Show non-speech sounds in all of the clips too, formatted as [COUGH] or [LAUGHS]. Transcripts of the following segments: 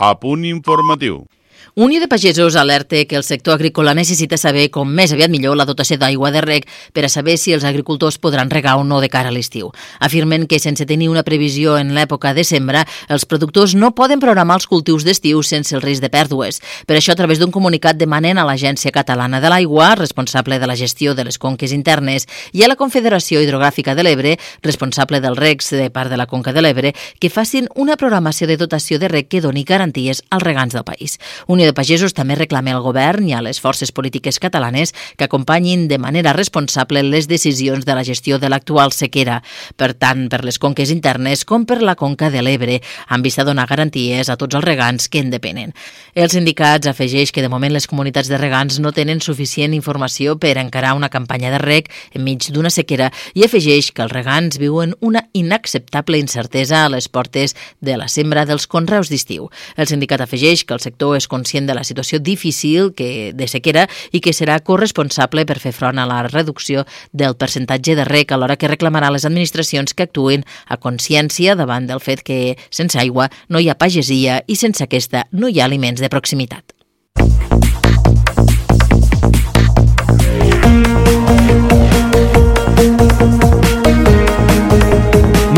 A punt informatiu. Unió de Pagesos alerta que el sector agrícola necessita saber com més aviat millor la dotació d'aigua de reg per a saber si els agricultors podran regar o no de cara a l'estiu. Afirmen que sense tenir una previsió en l'època de sembra, els productors no poden programar els cultius d'estiu sense el risc de pèrdues. Per això, a través d'un comunicat demanen a l'Agència Catalana de l'Aigua, responsable de la gestió de les conques internes, i a la Confederació Hidrogràfica de l'Ebre, responsable del regs de part de la Conca de l'Ebre, que facin una programació de dotació de reg que doni garanties als regants del país. Unió de Pagesos també reclama al govern i a les forces polítiques catalanes que acompanyin de manera responsable les decisions de la gestió de l'actual sequera, per tant, per les conques internes com per la conca de l'Ebre, amb vista a donar garanties a tots els regants que en depenen. Els sindicats afegeix que de moment les comunitats de regants no tenen suficient informació per encarar una campanya de reg enmig d'una sequera i afegeix que els regants viuen una inacceptable incertesa a les portes de la sembra dels conreus d'estiu. El sindicat afegeix que el sector és conscient de la situació difícil que de sequera i que serà corresponsable per fer front a la reducció del percentatge de rec alhora que reclamarà les administracions que actuïn a consciència davant del fet que sense aigua no hi ha pagesia i sense aquesta no hi ha aliments de proximitat.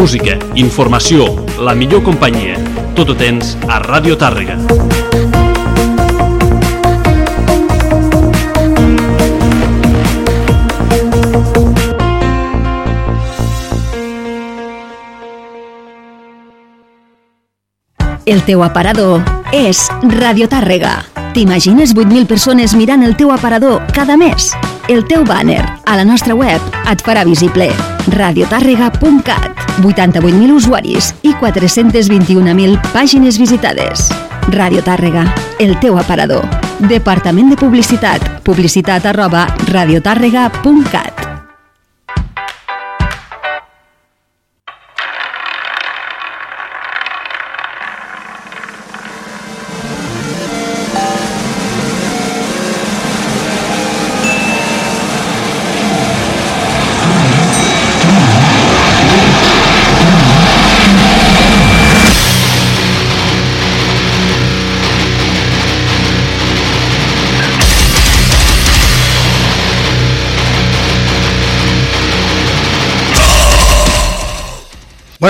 Música, informació, la millor companyia. Tot ho tens a Ràdio Tàrrega. El teu aparador és Radio Tàrrega. T'imagines 8.000 persones mirant el teu aparador cada mes? El teu banner a la nostra web et farà visible. radiotàrrega.cat 88.000 usuaris i 421.000 pàgines visitades. Radio Tàrrega, el teu aparador. Departament de Publicitat. Publicitat arroba radiotàrrega.cat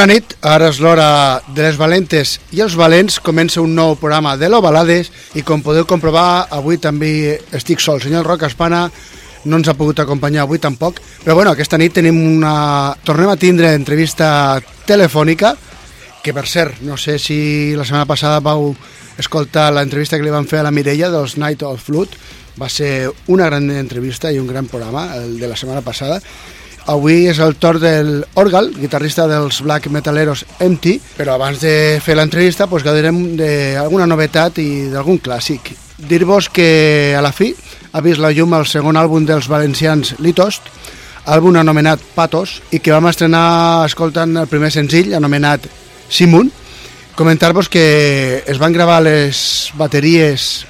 Bona nit, ara és l'hora de les valentes i els valents. Comença un nou programa de l'Ovalades i com podeu comprovar, avui també estic sol. El senyor Roca Espana no ens ha pogut acompanyar avui tampoc, però bueno, aquesta nit tenim una... tornem a tindre entrevista telefònica, que per cert, no sé si la setmana passada vau escoltar l'entrevista que li van fer a la Mireia dels Night of Flood, va ser una gran entrevista i un gran programa, el de la setmana passada, Avui és el torn del Orgal, guitarrista dels Black Metaleros Empty, però abans de fer l'entrevista pues, gaudirem d'alguna novetat i d'algun clàssic. Dir-vos que a la fi ha vist la llum el segon àlbum dels valencians Litost, àlbum anomenat Patos, i que vam estrenar escoltant el primer senzill anomenat Simun. Comentar-vos que es van gravar les bateries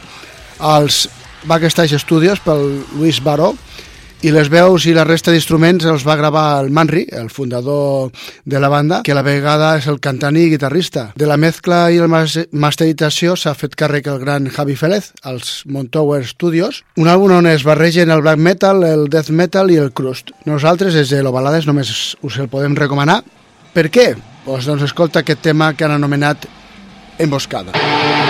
als Backstage Studios pel Luis Baró, i les veus i la resta d'instruments els va gravar el Manri, el fundador de la banda, que a la vegada és el cantant i guitarrista. De la mescla i la masterització s'ha fet càrrec el gran Javi Félez, als Montower Studios, un àlbum on es barregen el black metal, el death metal i el crust. Nosaltres, des de l'Ovalades, només us el podem recomanar. Per què? Pues, doncs escolta aquest tema que han anomenat Emboscada. Emboscada.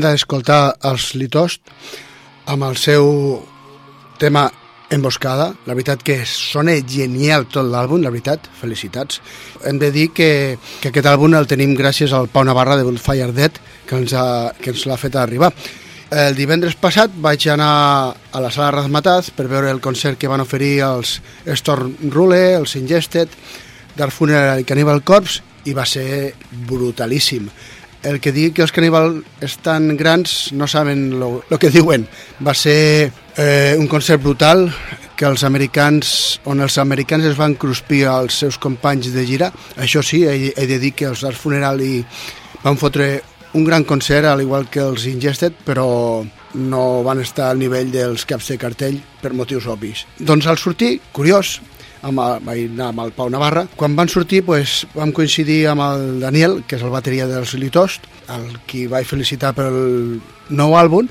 Acabem d'escoltar els Litost amb el seu tema Emboscada. La veritat que sona genial tot l'àlbum, la veritat, felicitats. Hem de dir que, que aquest àlbum el tenim gràcies al Pau Navarra de Fire Dead, que ens, ha, que ens l'ha fet arribar. El divendres passat vaig anar a la sala Razmataz per veure el concert que van oferir els Storm Rule, els Ingested, Dark Funeral i Cannibal Corpse i va ser brutalíssim el que digui que els caníbals estan grans no saben el que diuen. Va ser eh, un concert brutal que els americans, on els americans es van cruspir als seus companys de gira. Això sí, he, he de dir que els Arts Funeral i van fotre un gran concert, al igual que els Ingested, però no van estar al nivell dels caps de cartell per motius obvis. Doncs al sortir, curiós, amb el, vaig anar amb el Pau Navarra. Quan van sortir pues, vam coincidir amb el Daniel, que és el bateria dels Litost, el qui vaig felicitar pel nou àlbum,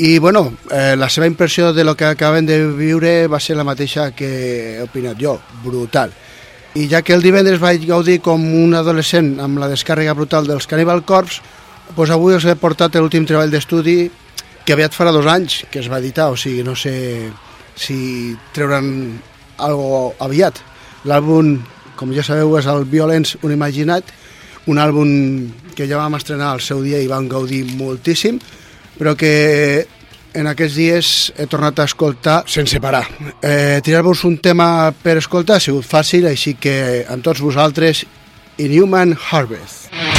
i bueno, eh, la seva impressió de lo que acaben de viure va ser la mateixa que he opinat jo, brutal. I ja que el divendres vaig gaudir com un adolescent amb la descàrrega brutal dels Cannibal Corps, pues avui us he portat l'últim treball d'estudi que aviat farà dos anys que es va editar, o sigui, no sé si treuran algo aviat. L'àlbum, com ja sabeu, és el Violence Unimaginat, un àlbum que ja vam estrenar al seu dia i vam gaudir moltíssim, però que en aquests dies he tornat a escoltar sense parar. Eh, Tirar-vos un tema per escoltar ha sigut fàcil, així que amb tots vosaltres, Inhuman Harvest. Destruction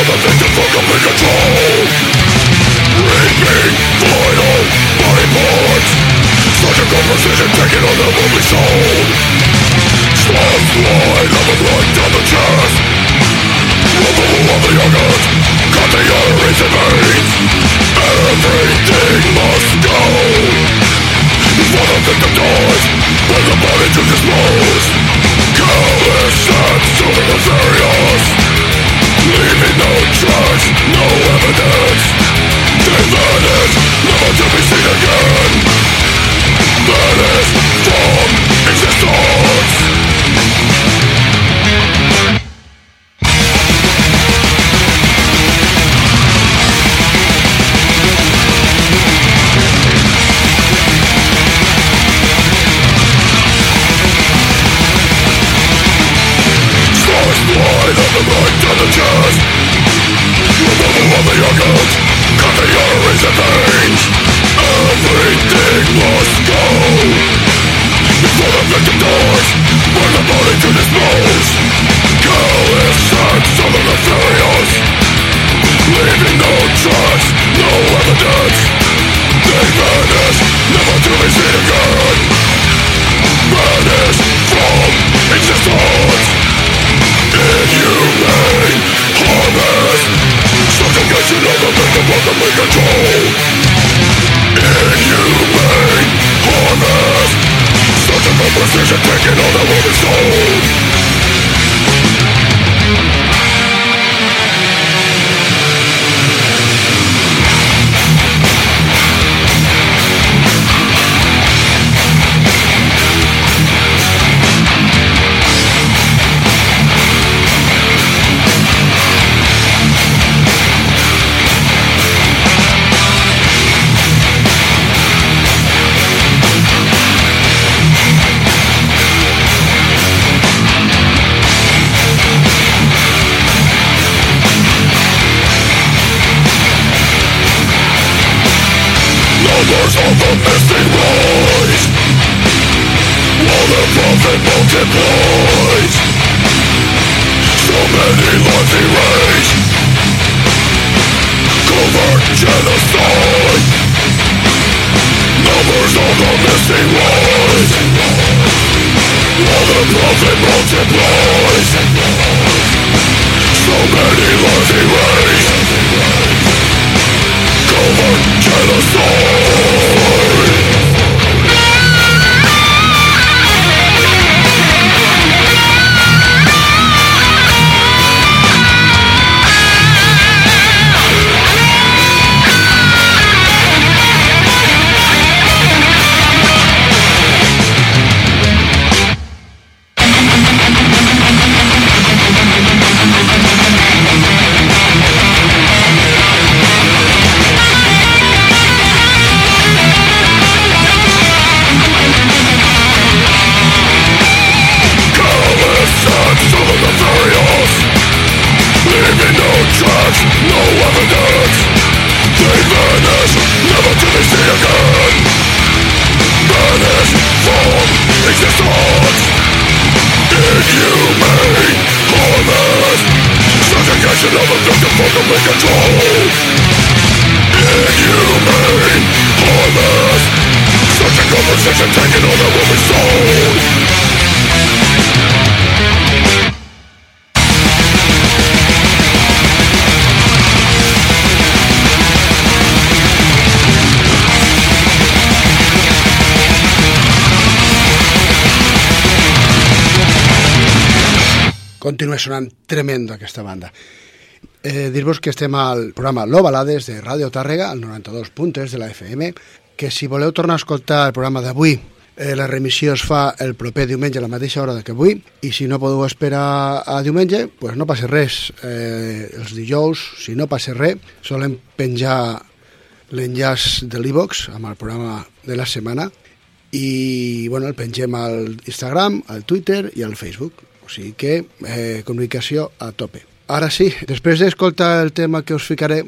the victim for complete control Reaping final body parts precision taken a blood down the chest of the arteries and veins Everything must go victim dies Bring the body to dispose Careless acts over bloody rage Covert genocide Numbers of the missing rise All the profit multiplies So many lives erased Covert genocide sonant tremendo aquesta banda. Eh, Dir-vos que estem al programa Lo Balades de Ràdio Tàrrega, al 92 puntes de la FM, que si voleu tornar a escoltar el programa d'avui, eh, la remissió es fa el proper diumenge a la mateixa hora que avui, i si no podeu esperar a diumenge, pues no passa res. Eh, els dijous, si no passa res, solem penjar l'enllaç de l'e-box amb el programa de la setmana i bueno, el pengem al Instagram, al Twitter i al Facebook. Sigui que eh, comunicació a tope. Ara sí, després d'escoltar el tema que us ficaré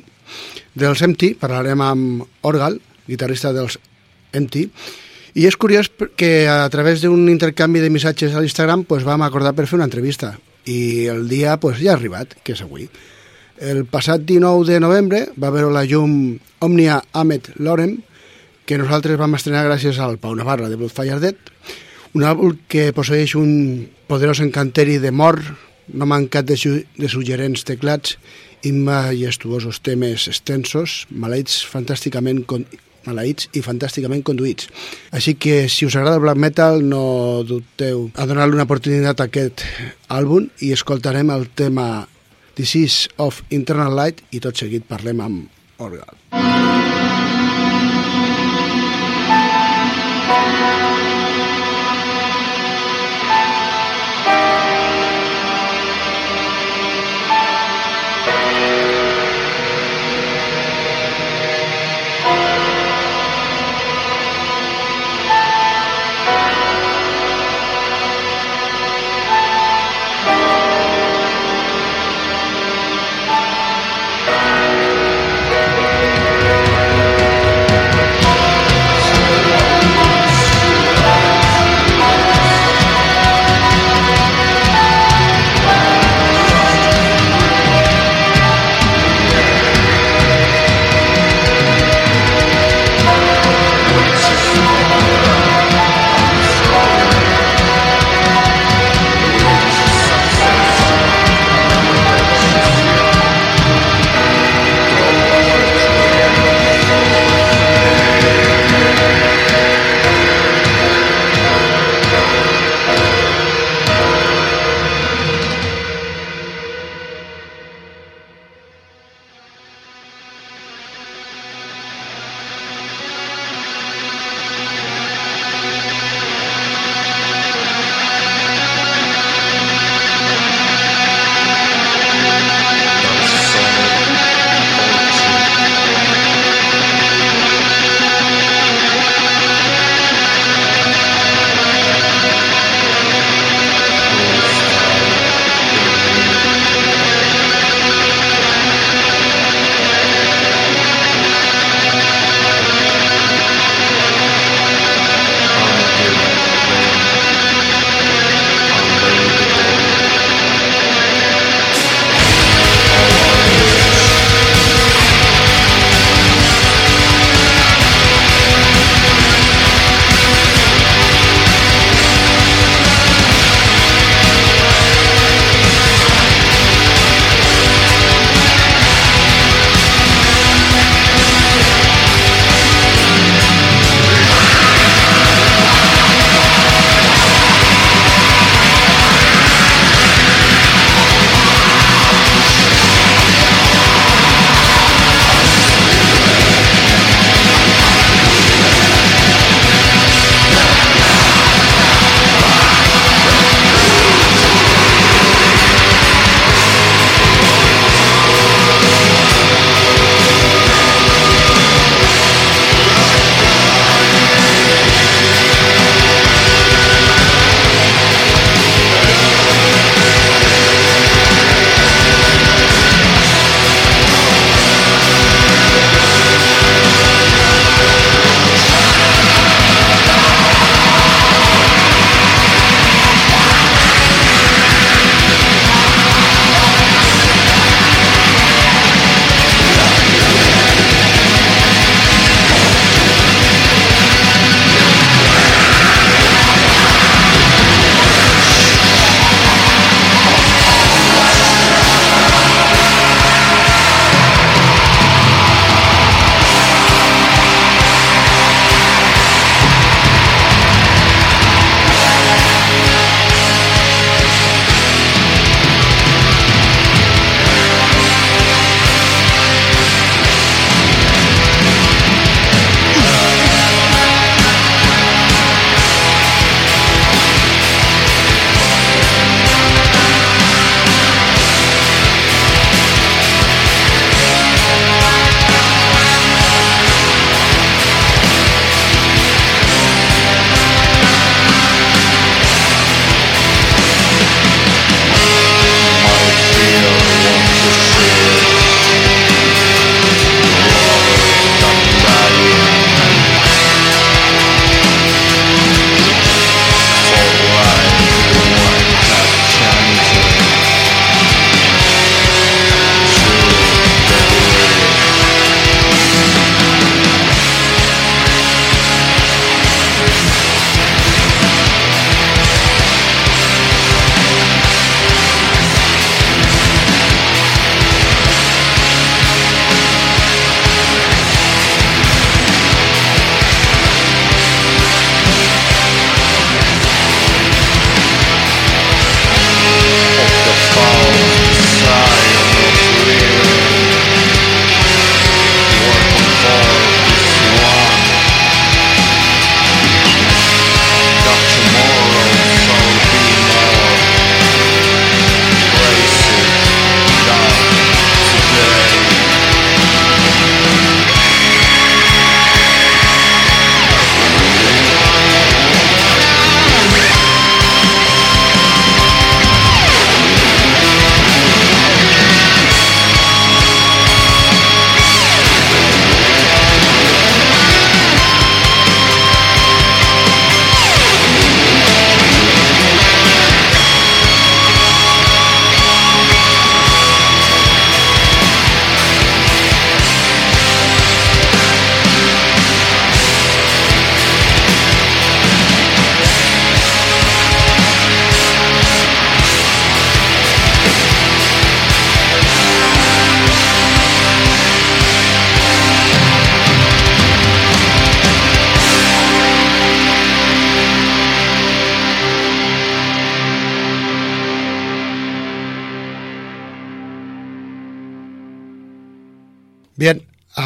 dels MT, parlarem amb Orgal, guitarrista dels MT, i és curiós que a través d'un intercanvi de missatges a l'Instagram pues, vam acordar per fer una entrevista i el dia pues, ja ha arribat, que és avui. El passat 19 de novembre va veure la llum Omnia Amet Lorem, que nosaltres vam estrenar gràcies al Pau Navarra de Bloodfire Dead, un àlbum que posseix un poderós encanteri de mort, no mancat de, de suggerents teclats i majestuosos temes extensos, maleïts fantàsticament con maleïts i fantàsticament conduïts. Així que si us agrada el black metal no dubteu a donar-li una oportunitat a aquest àlbum i escoltarem el tema Disease of Internal Light i tot seguit parlem amb Orgal. Bien,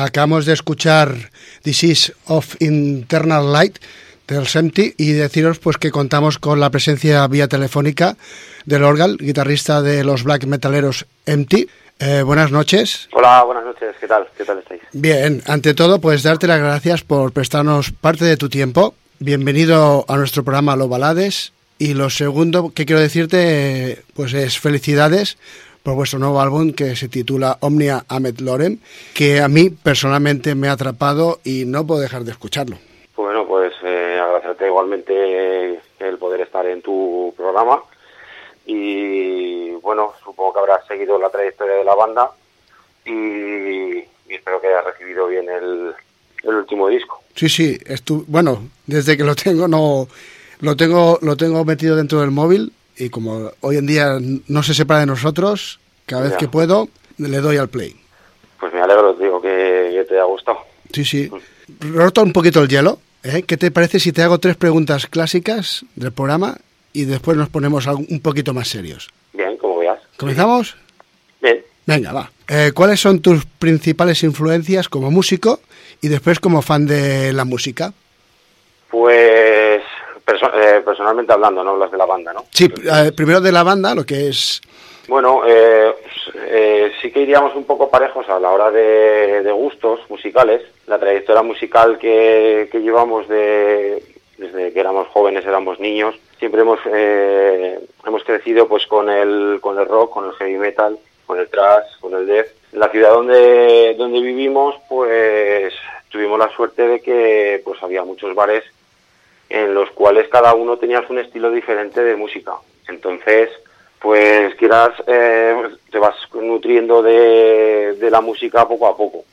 acabamos de escuchar Disease of Internal Light del SEMTI y deciros pues que contamos con la presencia vía telefónica del Orgal, guitarrista de los black metaleros Empty. Eh, buenas noches. Hola, buenas noches. ¿Qué tal? ¿Qué tal estáis? Bien, ante todo, pues darte las gracias por prestarnos parte de tu tiempo. Bienvenido a nuestro programa Lo Balades. Y lo segundo que quiero decirte, pues es felicidades por vuestro nuevo álbum que se titula Omnia Amet Lorem, que a mí personalmente me ha atrapado y no puedo dejar de escucharlo. Bueno, pues eh, agradecerte igualmente el poder estar en tu programa y bueno, supongo que habrás seguido la trayectoria de la banda y, espero que hayas recibido bien el, último disco. Sí, sí, bueno, desde que lo tengo no lo tengo lo tengo metido dentro del móvil y como hoy en día no se separa de nosotros, cada vez que puedo le doy al play. Pues me alegro, digo que, te ha gustado. Sí, sí. Roto un poquito el hielo. ¿eh? ¿Qué te parece si te hago tres preguntas clásicas del programa y después nos ponemos un poquito más serios? Bien, como veas. ¿Comenzamos? Bien. Venga, va. Eh, ¿Cuáles son tus principales influencias como músico y después como fan de la música? Pues eh, personalmente hablando, no hablas de la banda, ¿no? Sí, eh, primero de la banda, lo que es... Bueno, sí que iríamos un poco parejos a la hora de, gustos musicales. La trayectoria musical que, que llevamos de, desde que éramos jóvenes, éramos niños, siempre hemos eh, hemos crecido pues con el con el rock, con el heavy metal, con el thrash, con el death. En la ciudad donde donde vivimos, pues tuvimos la suerte de que pues había muchos bares en los cuales cada uno tenía un estilo diferente de música. Entonces, pues quieras eh, te vas nutriendo de, de la música poco a poco.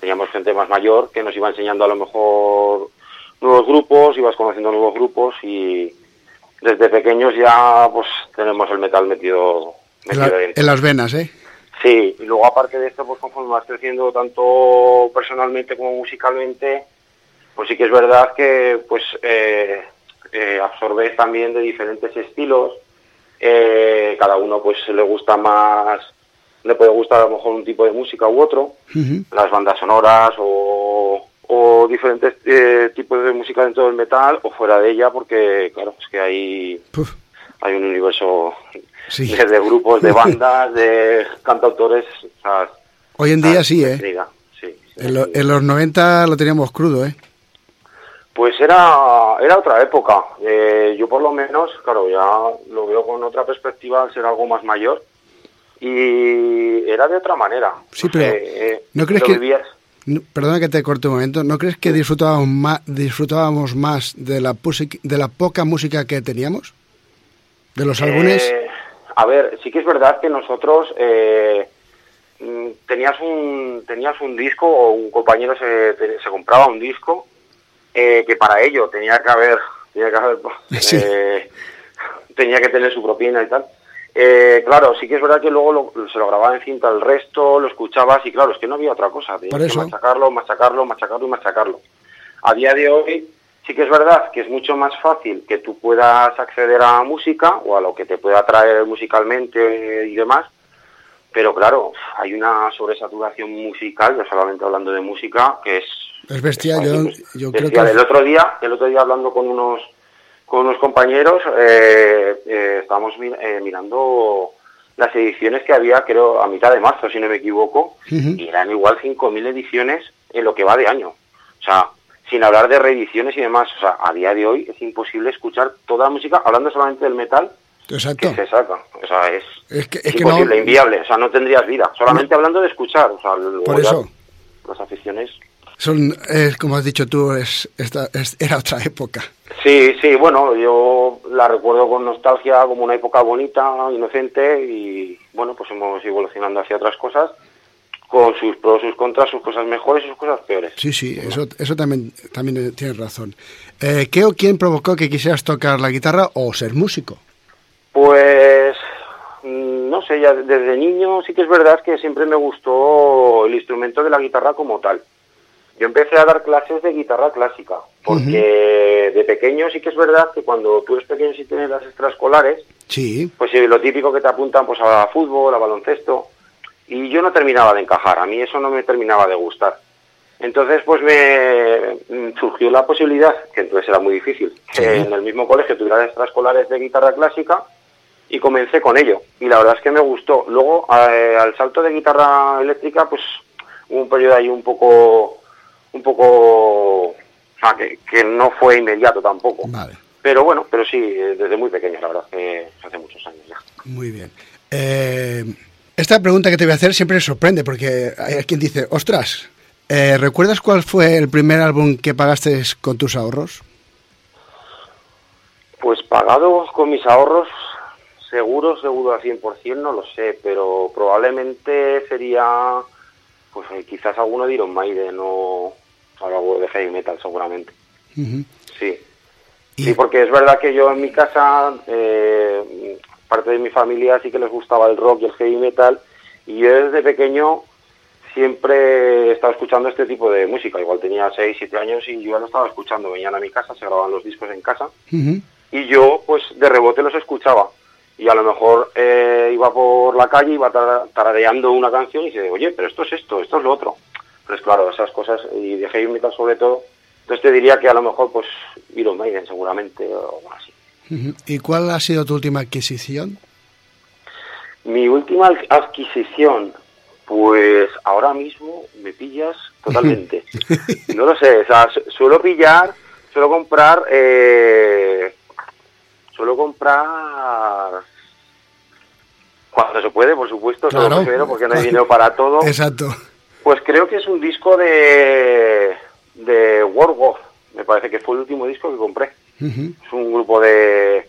Teníamos gente más mayor que nos iba enseñando a lo mejor nuevos grupos, ibas conociendo nuevos grupos y desde pequeños ya pues tenemos el metal metido, en, las venas, ¿eh? Sí, y luego aparte de esto, pues conforme vas creciendo tanto personalmente como musicalmente, pues sí que es verdad que pues eh, eh, absorbes también de diferentes estilos, eh, cada uno pues le gusta más, le puede gustar a lo mejor un tipo de música u otro, las bandas sonoras o o diferentes eh, tipos de música dentro del metal o fuera de ella porque claro es que hay hay un universo de, grupos de [LAUGHS] bandas de cantautores hoy en día sí eh en, los 90 lo teníamos crudo eh pues era era otra época eh, yo por lo menos claro ya lo veo con otra perspectiva al ser algo más mayor y era de otra manera sí pero eh, no crees que perdona que te corte un momento, ¿no crees que disfrutábamos más, disfrutábamos más de la, de la poca música que teníamos? ¿De los álbumes? Eh, a ver, sí que es verdad que nosotros eh, mm, tenías un tenías un disco o un compañero se, se compraba un disco eh, que para ello tenía que haber tenía que haber [LAUGHS] tenía que tener su propina y tal. Eh, claro, sí que es verdad que luego se lo grababa en cinta el resto, lo escuchabas y claro, es que no había otra cosa, tenías que machacarlo, machacarlo, machacarlo y machacarlo. A día de hoy sí que es verdad que es mucho más fácil que tú puedas acceder a música o a lo que te pueda traer musicalmente y demás, pero claro, hay una sobresaturación musical, ya solamente hablando de música, que es... Es bestial, yo, creo que... El otro día, el otro día hablando con unos con unos compañeros eh, eh, estábamos eh, mirando las ediciones que había, creo, a mitad de marzo, si no me equivoco, y eran igual 5.000 ediciones en lo que va de año. O sea, sin hablar de reediciones y demás. O sea, a día de hoy es imposible escuchar toda la música, hablando solamente del metal, Exacto. que se saca. O sea, es, imposible, inviable. O sea, no tendrías vida. Solamente hablando de escuchar. O sea, Por eso. las aficiones son, como has dicho tú, es, esta, era otra época. Sí, sí, bueno, yo la recuerdo con nostalgia como una época bonita, inocente y bueno, pues hemos ido evolucionando hacia otras cosas con sus pros, sus contras, sus cosas mejores y sus cosas peores. Sí, sí, eso, eso también, también tienes razón. Eh, ¿Qué o quién provocó que quisieras tocar la guitarra o ser músico? Pues mm, no sé, ya desde niño sí que es verdad que siempre me gustó el instrumento de la guitarra como tal. Yo empecé a dar clases de guitarra clásica, porque de pequeño sí que es verdad que cuando tú eres pequeño y tienes las extraescolares, sí. pues lo típico que te apuntan pues a fútbol, a baloncesto, y yo no terminaba de encajar, a mí eso no me terminaba de gustar. Entonces, pues me mm, surgió la posibilidad, que entonces era muy difícil, que en el mismo colegio tuviera extraescolares de guitarra clásica y comencé con ello. Y la verdad es que me gustó. Luego, eh, al salto de guitarra eléctrica, pues hubo un periodo ahí un poco, un poco, o sea, que, que no fue inmediato tampoco. Vale, Pero bueno, pero sí, eh, desde muy pequeño, la verdad, hace muchos años ya. muy bien. Eh, esta pregunta que te voy a hacer siempre sorprende porque hay quien dice, ostras, eh, ¿recuerdas cuál fue el primer álbum que pagaste con tus ahorros? Pues pagado con mis ahorros, seguro, seguro al 100% no lo sé, pero probablemente sería, pues eh, quizás alguno de Iron Maiden o algo de heavy metal seguramente. Sí. Y- Sí, porque es verdad que yo en mi casa, eh, parte de mi familia sí que les gustaba el rock y el heavy metal, y yo desde pequeño siempre he estado escuchando este tipo de música. Igual tenía 6, 7 años y yo ya lo estaba escuchando. Venían a mi casa, se grababan los discos en casa, y yo pues de rebote los escuchaba. Y a lo mejor eh, iba por la calle, iba tara- tarareando una canción y dice, oye, pero esto es esto, esto es lo otro. Pues claro, esas cosas, y de heavy metal sobre todo, entonces te diría que a lo mejor pues Iron Maiden seguramente o algo así. ¿Y cuál ha sido tu última adquisición? Mi última adquisición, pues ahora mismo me pillas totalmente. [LAUGHS] no lo sé, o sea, su- suelo pillar, suelo comprar, eh, suelo comprar cuando se puede, por supuesto, solo Claro. prefiero porque no hay [LAUGHS] dinero para todo. Exacto. Pues creo que es un disco de de Wargoth, me parece que fue el último disco que compré. Es un grupo de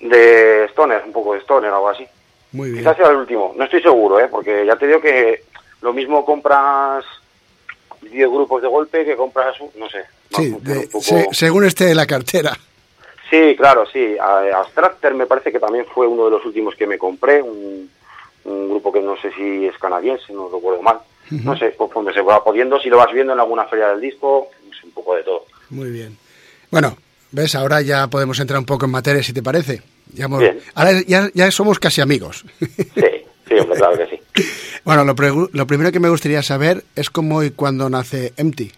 de stoner, un poco de stoner o algo así. Muy bien. Quizás sea el último, no estoy seguro, ¿eh? porque ya te digo que lo mismo compras 10 grupos de golpe que compras, un- no sé. Sí, de- poco- se- según esté la cartera. Sí, claro, sí. Abstracter me parece que también fue uno de los últimos que me compré, un, un grupo que no sé si es canadiense, no recuerdo mal. No sé, pues donde se va pudiendo, si lo vas viendo en alguna feria del disco, es un poco de todo. Muy bien. Bueno, ves, ahora ya podemos entrar un poco en materia, si te parece. Ya, hemos- ahora ya, ya somos casi amigos. [LAUGHS] Sí, sí, hombre, claro que sí. bueno, lo, lo primero que me gustaría saber es cómo y cuándo nace Empty.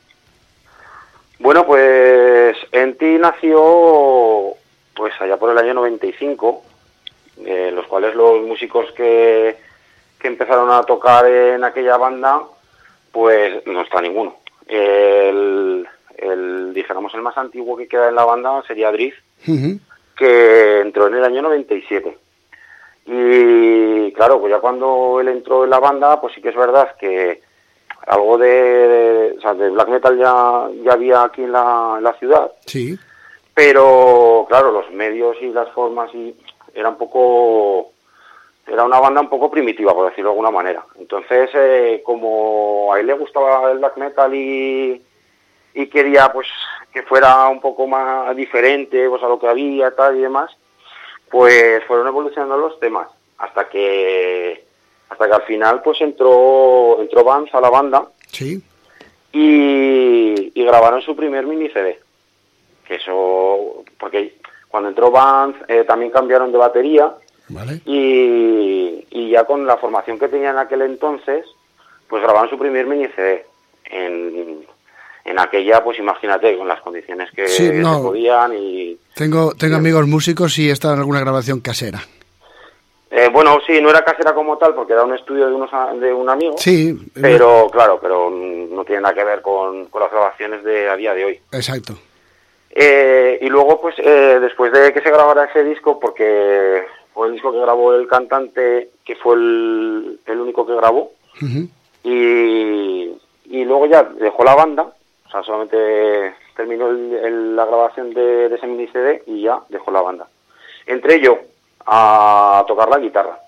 Bueno, pues ti nació pues allá por el año 95, eh, los cuales los músicos que, que empezaron a tocar en aquella banda, pues no está ninguno. El, el, dijéramos, el más antiguo que queda en la banda sería Drift, que entró en el año 97. Y claro, pues ya cuando él entró en la banda, pues sí que es verdad que algo de, o sea, de black metal ya, ya había aquí en la, en la ciudad, Sí. pero claro, los medios y las formas y era un poco era una banda un poco primitiva por decirlo de alguna manera entonces eh, como a él le gustaba el black metal y, y quería pues que fuera un poco más diferente pues a lo que había tal y demás pues fueron evolucionando los temas hasta que hasta que al final pues entró entró Vance a la banda Sí. y, y grabaron su primer mini CD. Que eso, porque cuando entró Vance eh, también cambiaron de batería Vale. y, y ya con la formación que tenían en aquel entonces, pues grabaron su primer mini CD. En, en aquella, pues imagínate, con las condiciones que Sí, no. se podían y... Tengo, tengo amigos músicos y he estado en alguna grabación casera. Eh, bueno, sí, no era casera como tal, porque era un estudio de, unos, de un amigo. Sí. Pero, claro, pero no tiene nada que ver con, con las grabaciones de a día de hoy. Exacto. Eh, y luego, pues, eh, después de que se grabara ese disco, porque fue el disco que grabó el cantante, que fue el, el único que grabó, y, y luego ya dejó la banda, o sea, solamente terminó el- el- la grabación de, de ese mini CD y ya dejó la banda. Entré yo a tocar la guitarra.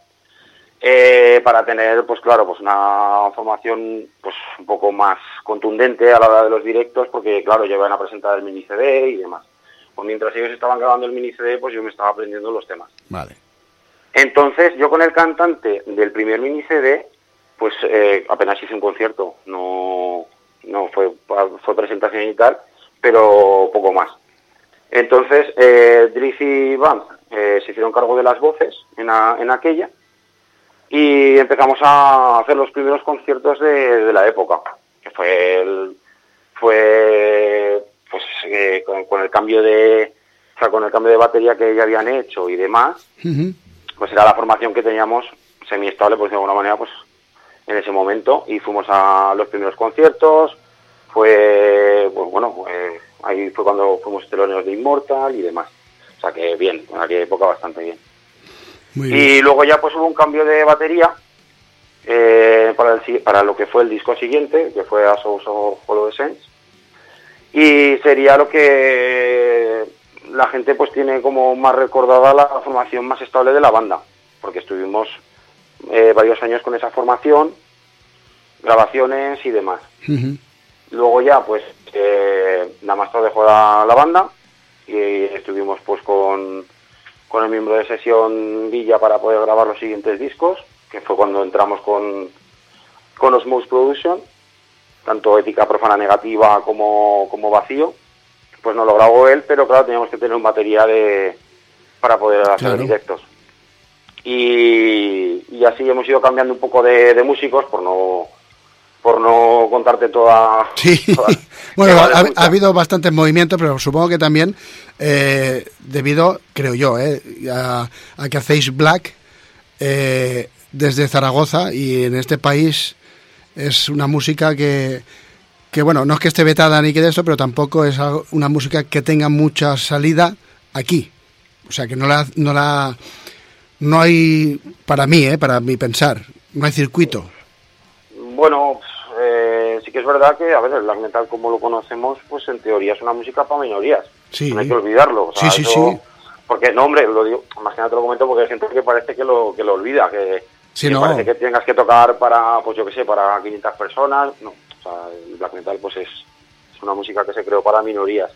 eh, para tener, pues claro, pues una formación pues un poco más contundente a la hora de los directos, porque claro, llevan a presentar el mini CD y demás. Pues mientras ellos estaban grabando el mini CD, pues yo me estaba aprendiendo los temas. Vale. Entonces, yo con el cantante del primer mini CD, pues eh, apenas hice un concierto, no, no fue, fue presentación y tal, pero poco más. Entonces, eh, Drift y Vance eh, se hicieron cargo de las voces en, en aquella, y empezamos a hacer los primeros conciertos de, de la época, que fue fue pues eh, con, el cambio de o sea, con el cambio de batería que ya habían hecho y demás. Pues era la formación que teníamos semiestable, por decirlo de alguna manera, pues en ese momento y fuimos a los primeros conciertos, fue, pues bueno, ahí fue cuando fuimos teloneros de Immortal y demás. O sea que bien, en aquella época bastante bien. Muy bien. Y luego ya pues hubo un cambio de batería eh, para, el para lo que fue el disco siguiente, que fue A Souls of Hollow Essence. Y sería lo que la gente pues tiene como más recordada la formación más estable de la banda, porque estuvimos eh, varios años con esa formación, grabaciones y demás. Luego ya, pues, eh, Damastor dejó la, la banda y estuvimos, pues, con, con el miembro de sesión Villa para poder grabar los siguientes discos, que fue cuando entramos con, con Osmose Production, tanto Ética Profana Negativa como, como Vacío. Pues no lo grabó él, pero claro, teníamos que tener un batería de, para poder hacer Claro. directos. Y, y así hemos ido cambiando un poco de, de músicos por no por no contarte toda... [LAUGHS] Sí, toda- [LAUGHS] bueno, ha habido bastantes movimientos, pero supongo que también eh, debido, creo yo, eh, a, a que hacéis Black eh, desde Zaragoza y en este país es una música que, que, bueno, no es que esté vetada ni que de eso, pero tampoco es algo- una música que tenga mucha salida aquí. O sea, que no la, no la, no hay, para mí, eh, para mi pensar, no hay circuito. Bueno, eh, sí que es verdad que, a ver, el black metal como lo conocemos, pues en teoría es una música para minorías. Sí. No hay que olvidarlo. o sea, Sí, sí, eso- sí. Porque, no, hombre, lo digo, nada te lo comento porque hay gente que parece que lo, que lo olvida, que, Sí, que no. parece que tengas que tocar para, pues yo qué sé, para 500 personas. No, o sea, el black metal pues es, es una música que se creó para minorías.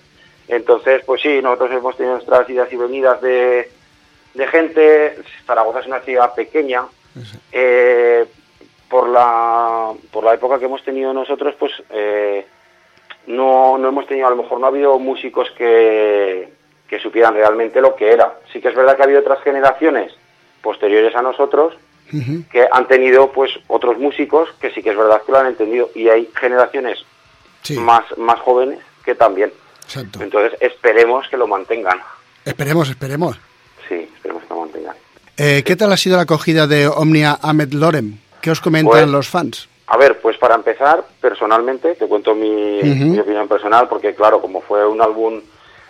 Entonces, pues sí, nosotros hemos tenido nuestras idas y venidas de, de gente. Zaragoza es una ciudad pequeña. Eh, por la por la época que hemos tenido nosotros, pues eh, no, no hemos tenido, a lo mejor no ha habido músicos que, que supieran realmente lo que era. Sí que es verdad que ha habido otras generaciones posteriores a nosotros Que han tenido pues otros músicos que sí que es verdad que lo han entendido y hay generaciones Sí, más más jóvenes que también. exacto. Entonces esperemos que lo mantengan. Esperemos, esperemos. Sí, esperemos que lo mantengan. Eh, ¿Qué tal ha sido la acogida de Omnia Ahmed Lorem? ¿Qué os comentan Pues- los fans? A ver, pues para empezar, personalmente, te cuento mi, opinión personal, porque claro, como fue un álbum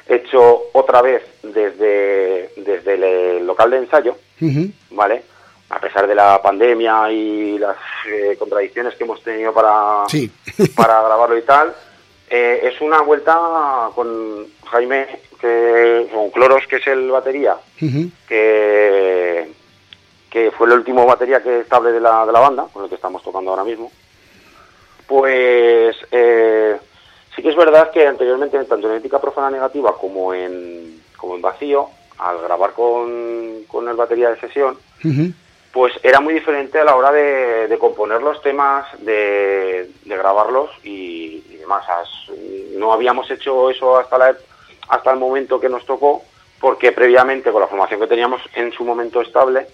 hecho otra vez desde, desde el local de ensayo. ¿vale? A pesar de la pandemia y las eh, contradicciones que hemos tenido para, Sí. [LAUGHS] para grabarlo y tal, eh, es una vuelta con Jaime, que, con Cloros, que es el batería, que, que fue el último batería que estable de la, de la banda, con el que estamos tocando ahora mismo, pues eh, sí que es verdad que anteriormente, tanto en ética profana negativa como en, como en vacío, al grabar con, con el batería de sesión. Pues era muy diferente a la hora de, de componer los temas, de, de grabarlos y, y demás. No habíamos hecho eso hasta, la, hasta el momento que nos tocó, porque previamente con la formación que teníamos en su momento estable,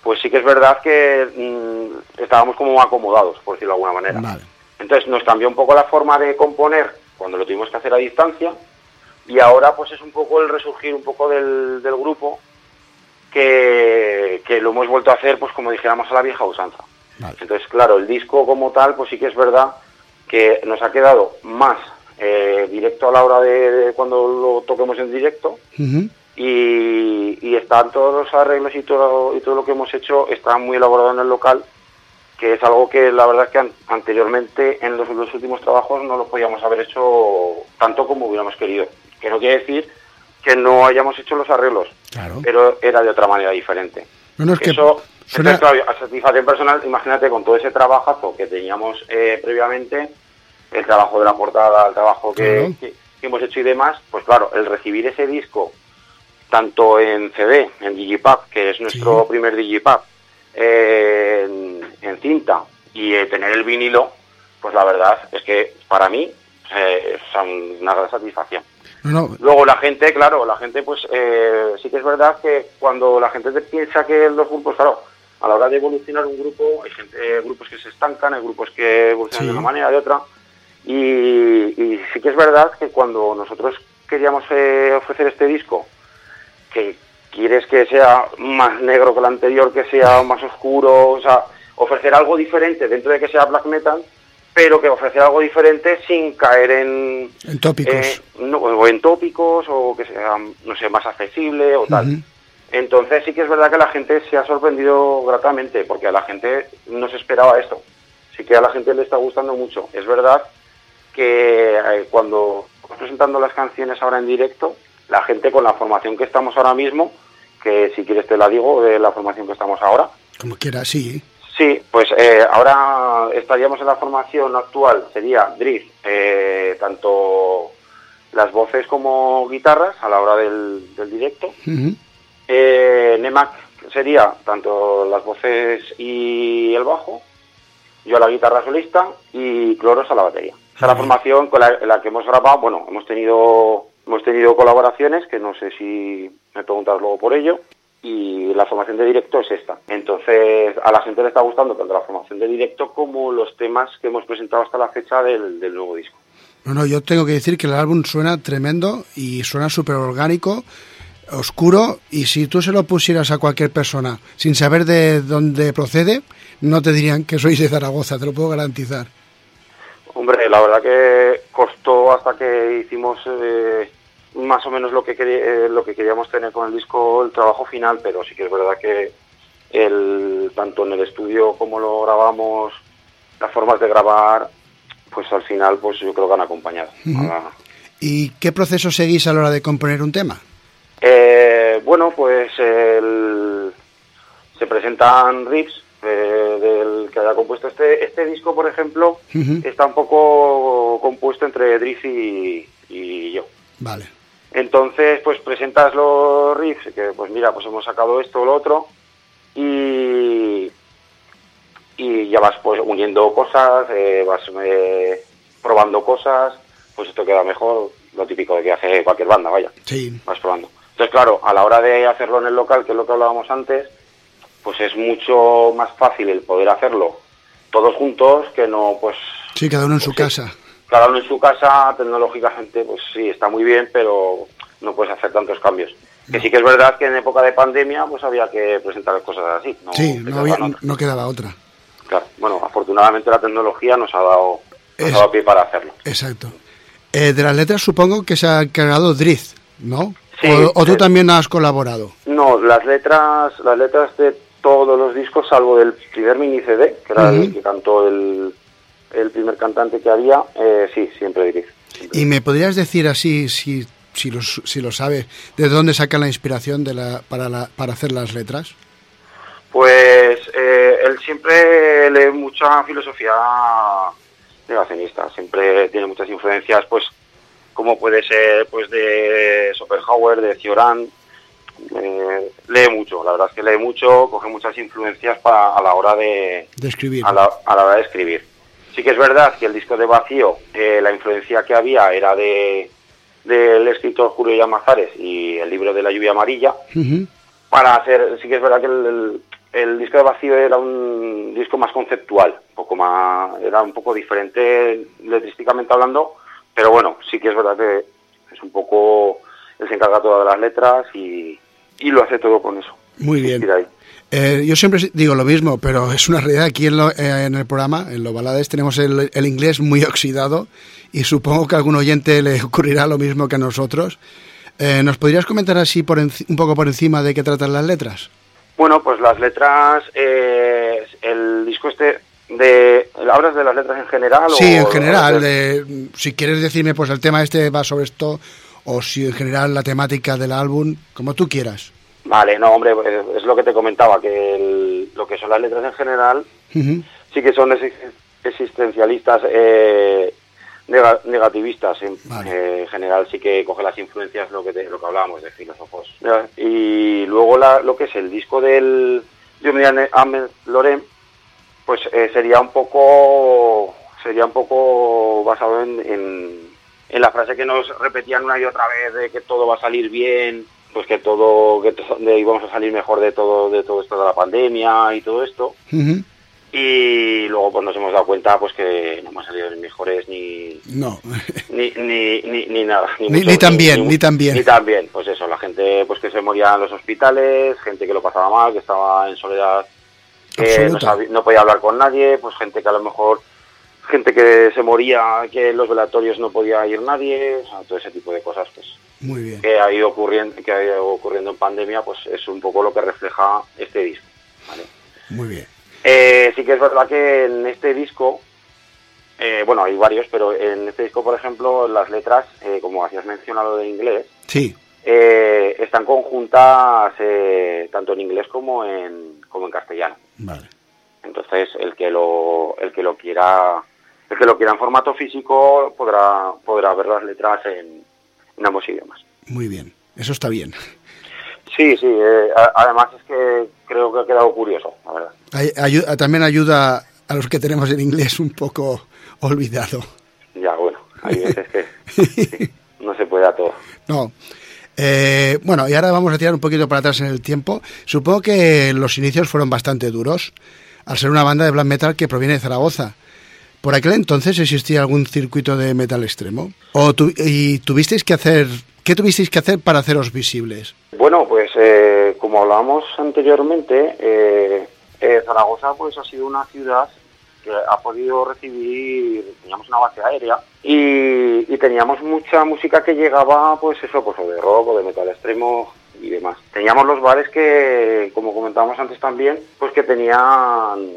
pues sí que es verdad que mm, estábamos como acomodados, por decirlo de alguna manera. Vale. Entonces nos cambió un poco la forma de componer cuando lo tuvimos que hacer a distancia y ahora pues es un poco el resurgir un poco del, del grupo que, que lo hemos vuelto a hacer pues como dijéramos a la vieja usanza. Vale. Entonces claro, el disco como tal pues sí que es verdad que nos ha quedado más eh, directo a la hora de, de cuando lo toquemos en directo y están todos los arreglos y todo, y todo lo que hemos hecho está muy elaborado en el local, que es algo que la verdad es que an- anteriormente en los, los últimos trabajos no lo podíamos haber hecho tanto como hubiéramos querido. Que no quiere decir que no hayamos hecho los arreglos, Claro. pero era de otra manera diferente. Es que Eso, suena- entonces, claro, a satisfacción personal, imagínate con todo ese trabajazo que teníamos eh, previamente, el trabajo de la portada, el trabajo que, Claro. que- que hemos hecho y demás, pues claro, el recibir ese disco, tanto en CD, en Digipub, que es nuestro Sí. primer Digipub, eh, en, en cinta, y eh, tener el vinilo, pues la verdad es que para mí eh, es una gran satisfacción. No, no, Luego la gente, claro, la gente pues eh, sí que es verdad que cuando la gente te piensa que los grupos, claro, a la hora de evolucionar un grupo, hay gente, eh, grupos que se estancan, hay grupos que evolucionan de una manera, de otra, y, y, sí que es verdad que cuando nosotros queríamos eh, ofrecer este disco, que quieres que sea más negro que el anterior, que sea más oscuro, o sea, ofrecer algo diferente dentro de que sea black metal, pero que ofrecer algo diferente sin caer en... En tópicos. Eh, o en tópicos, o que sea, no sé, más accesible o tal. Entonces sí que es verdad que la gente se ha sorprendido gratamente, porque a la gente no se esperaba esto. Sí que a la gente le está gustando mucho. Es verdad que eh, cuando estamos presentando las canciones ahora en directo, la gente con la formación que estamos ahora mismo, que si quieres te la digo, de la formación que estamos ahora. Como quiera, sí. Sí, pues eh, ahora estaríamos en la formación actual, sería Drift, eh, tanto las voces como guitarras a la hora del, directo. Eh, Nemac sería tanto las voces y el bajo, yo a la guitarra solista y Cloros a la batería. Esa es la formación con la, que hemos grabado. Bueno, hemos tenido hemos tenido colaboraciones que no sé si me preguntas luego por ello y la formación de directo es esta. Entonces, a la gente le está gustando tanto la formación de directo como los temas que hemos presentado hasta la fecha del, del nuevo disco. No, no, yo tengo que decir que el álbum suena tremendo y suena súper orgánico oscuro y si tú se lo pusieras a cualquier persona sin saber de dónde procede, no te dirían que sois de Zaragoza, te lo puedo garantizar. Hombre, la verdad que costó hasta que hicimos eh, más o menos lo que, eh, lo que queríamos tener con el disco, el trabajo final, pero sí que es verdad que el, tanto en el estudio como lo grabamos, las formas de grabar, pues al final pues yo creo que han acompañado. ¿Y qué proceso seguís a la hora de componer un tema? Eh, bueno, pues se presentan riffs eh, del que haya compuesto este este disco, por ejemplo, está un poco compuesto entre Drift y, yo. Vale. Entonces, pues presentas los riffs, que pues mira, pues hemos sacado esto o lo otro, y, y ya vas pues uniendo cosas, eh, vas probando cosas, pues esto queda mejor, lo típico de que hace cualquier banda, vaya. Sí. Vas probando. Entonces, claro, a la hora de hacerlo en el local, que es lo que hablábamos antes, pues es mucho más fácil el poder hacerlo todos juntos que no, pues... Sí, cada uno en pues su casa. Cada uno en su casa, tecnológicamente, pues sí, está muy bien, pero no puedes hacer tantos cambios. Que sí que es verdad que en época de pandemia pues había que presentar cosas así. No sí, no, quedaba otra. Claro, bueno, afortunadamente la tecnología nos ha dado, nos ha dado pie para hacerlo. Exacto. Eh, de las letras supongo que se ha encargado Drift, ¿no? o, tú eh, también has colaborado. No, las letras, las letras de todos los discos, salvo del primer mini CD, que era el que cantó el, el primer cantante que había, eh, sí, siempre dirijo. ¿Y me podrías decir así, si, si, lo, si lo sabes, de dónde saca la inspiración de la, para, la, para hacer las letras? Pues eh, él siempre lee mucha filosofía negacionista, siempre tiene muchas influencias, pues como puede ser pues de Schopenhauer, de Cioran, eh, lee mucho, la verdad es que lee mucho, coge muchas influencias para, a la hora de, escribir. A la, hora de escribir. Sí que es verdad que el disco de Vacío, eh, la influencia que había era de del escritor Julio Llamazares y el libro de la lluvia amarilla. Para hacer, sí que es verdad que el, el, disco de Vacío era un disco más conceptual, un poco más, era un poco diferente letrísticamente hablando, pero bueno, sí que es verdad que es un poco, él se encarga todas las letras y, y lo hace todo con eso. Muy bien. Eh, yo siempre digo lo mismo, pero es una realidad. Aquí en, eh, en el programa, en Los Balades, tenemos el, el, inglés muy oxidado y supongo que a algún oyente le ocurrirá lo mismo que a nosotros. Eh, ¿Nos podrías comentar así por un poco por encima de qué tratan las letras? Bueno, pues las letras, el disco este de hablas de las letras en general sí en general de, si quieres decirme pues el tema este va sobre esto o si en general la temática del álbum como tú quieras vale no hombre es lo que te comentaba que lo que son las letras en general sí que son existencialistas eh, negativistas en, eh, general sí que coge las influencias lo que lo que hablábamos de filósofos y luego lo que es el disco del Julian Ahmed Loren pues eh, sería un poco sería un poco basado en, en, la frase que nos repetían una y otra vez de que todo va a salir bien pues que todo, que to- de- íbamos a salir mejor de todo, de todo esto de la pandemia y todo esto. Y luego pues nos hemos dado cuenta pues que no hemos salido ni mejores ni, No. ni, ni, ni, ni nada. Ni- ni bien, ni tan bien. Ni tan bien, pues eso, la gente pues que se moría en los hospitales, gente que lo pasaba mal, que estaba en soledad, que no, sabi- no podía hablar con nadie, pues gente que a lo mejor, gente que se moría, que en los velatorios no podía ir nadie, o sea, todo ese tipo de cosas pues Muy bien. que ha ido ocurriendo, que ha ido ocurriendo en pandemia, pues es un poco lo que refleja este disco. ¿vale? Muy bien. Eh, sí que es verdad que en este disco, eh, bueno, hay varios, pero en este disco, por ejemplo, las letras, eh, como hacías mencionado de inglés, Sí. eh, están conjuntas eh, tanto en inglés como en, como en castellano. Vale. Entonces, el que lo, el que lo quiera, el que lo quiera en formato físico podrá, podrá ver las letras en, en ambos idiomas. Muy bien. Eso está bien. Sí, sí. eh, además es que creo que ha quedado curioso, la verdad. Ay- ayu- también ayuda a los que tenemos el inglés un poco olvidado. Ya, bueno, hay veces que sí, [LAUGHS] no se puede a todo. No. Eh, bueno, y ahora vamos a tirar un poquito para atrás en el tiempo. Supongo que los inicios fueron bastante duros, al ser una banda de black metal que proviene de Zaragoza. ¿Por aquel entonces existía algún circuito de metal extremo? ¿O tu- y tuvisteis que hacer, qué tuvisteis que hacer para haceros visibles? Bueno, pues eh, como hablábamos anteriormente, eh, eh, Zaragoza pues ha sido una ciudad que ha podido recibir, teníamos una base aérea y, y teníamos mucha música que llegaba, pues eso, pues o de rock o de metal extremo y demás. Teníamos los bares que, como comentábamos antes también, pues que tenían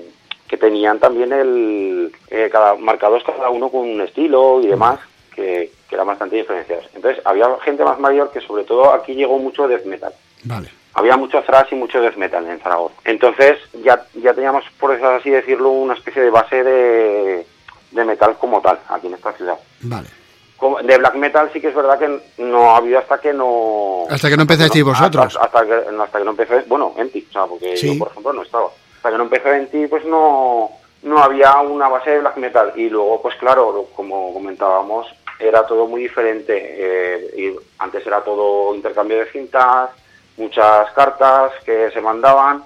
que tenían también el eh, cada marcados cada uno con un estilo y demás que, que eran bastante diferenciados. Entonces había gente más mayor que sobre todo aquí llegó mucho death metal. Vale. Había mucho thrash y mucho death metal en Zaragoza. Entonces ya, ya teníamos, por eso así decirlo, una especie de base de, de metal como tal aquí en esta ciudad. Vale. De black metal sí que es verdad que no ha habido hasta que no... Hasta que no empezasteis hasta- vosotros. Hasta, que, hasta que no empecé, bueno, Enti, o sea, porque Sí. yo, por ejemplo, no estaba. Hasta que no empecé Enti, pues no, no había una base de black metal. Y luego, pues claro, como comentábamos, era todo muy diferente. Eh, y antes era todo intercambio de cintas, muchas cartas que se mandaban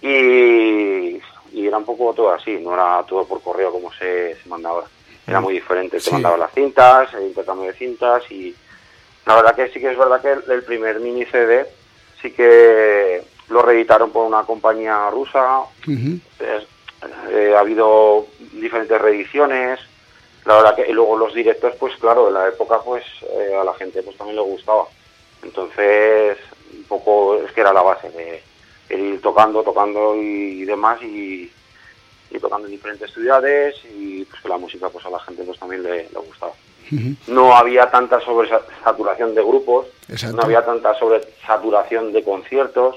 y, y era un poco todo así, no era todo por correo como se, se manda ahora. Era muy diferente, Sí. te mandaban las cintas, el intercambio de cintas y la verdad que sí que es verdad que el, el primer mini CD sí que lo reeditaron por una compañía rusa, es- eh, ha habido diferentes reediciones, la verdad que y luego los directos pues claro, en la época pues eh, a la gente pues también le gustaba. Entonces, un poco es que era la base de, ir tocando, tocando y, demás y, y tocando en diferentes ciudades y pues que la música pues a la gente pues también le, le gustaba. No había tanta sobresaturación de grupos, Exacto. no había tanta sobresaturación de conciertos,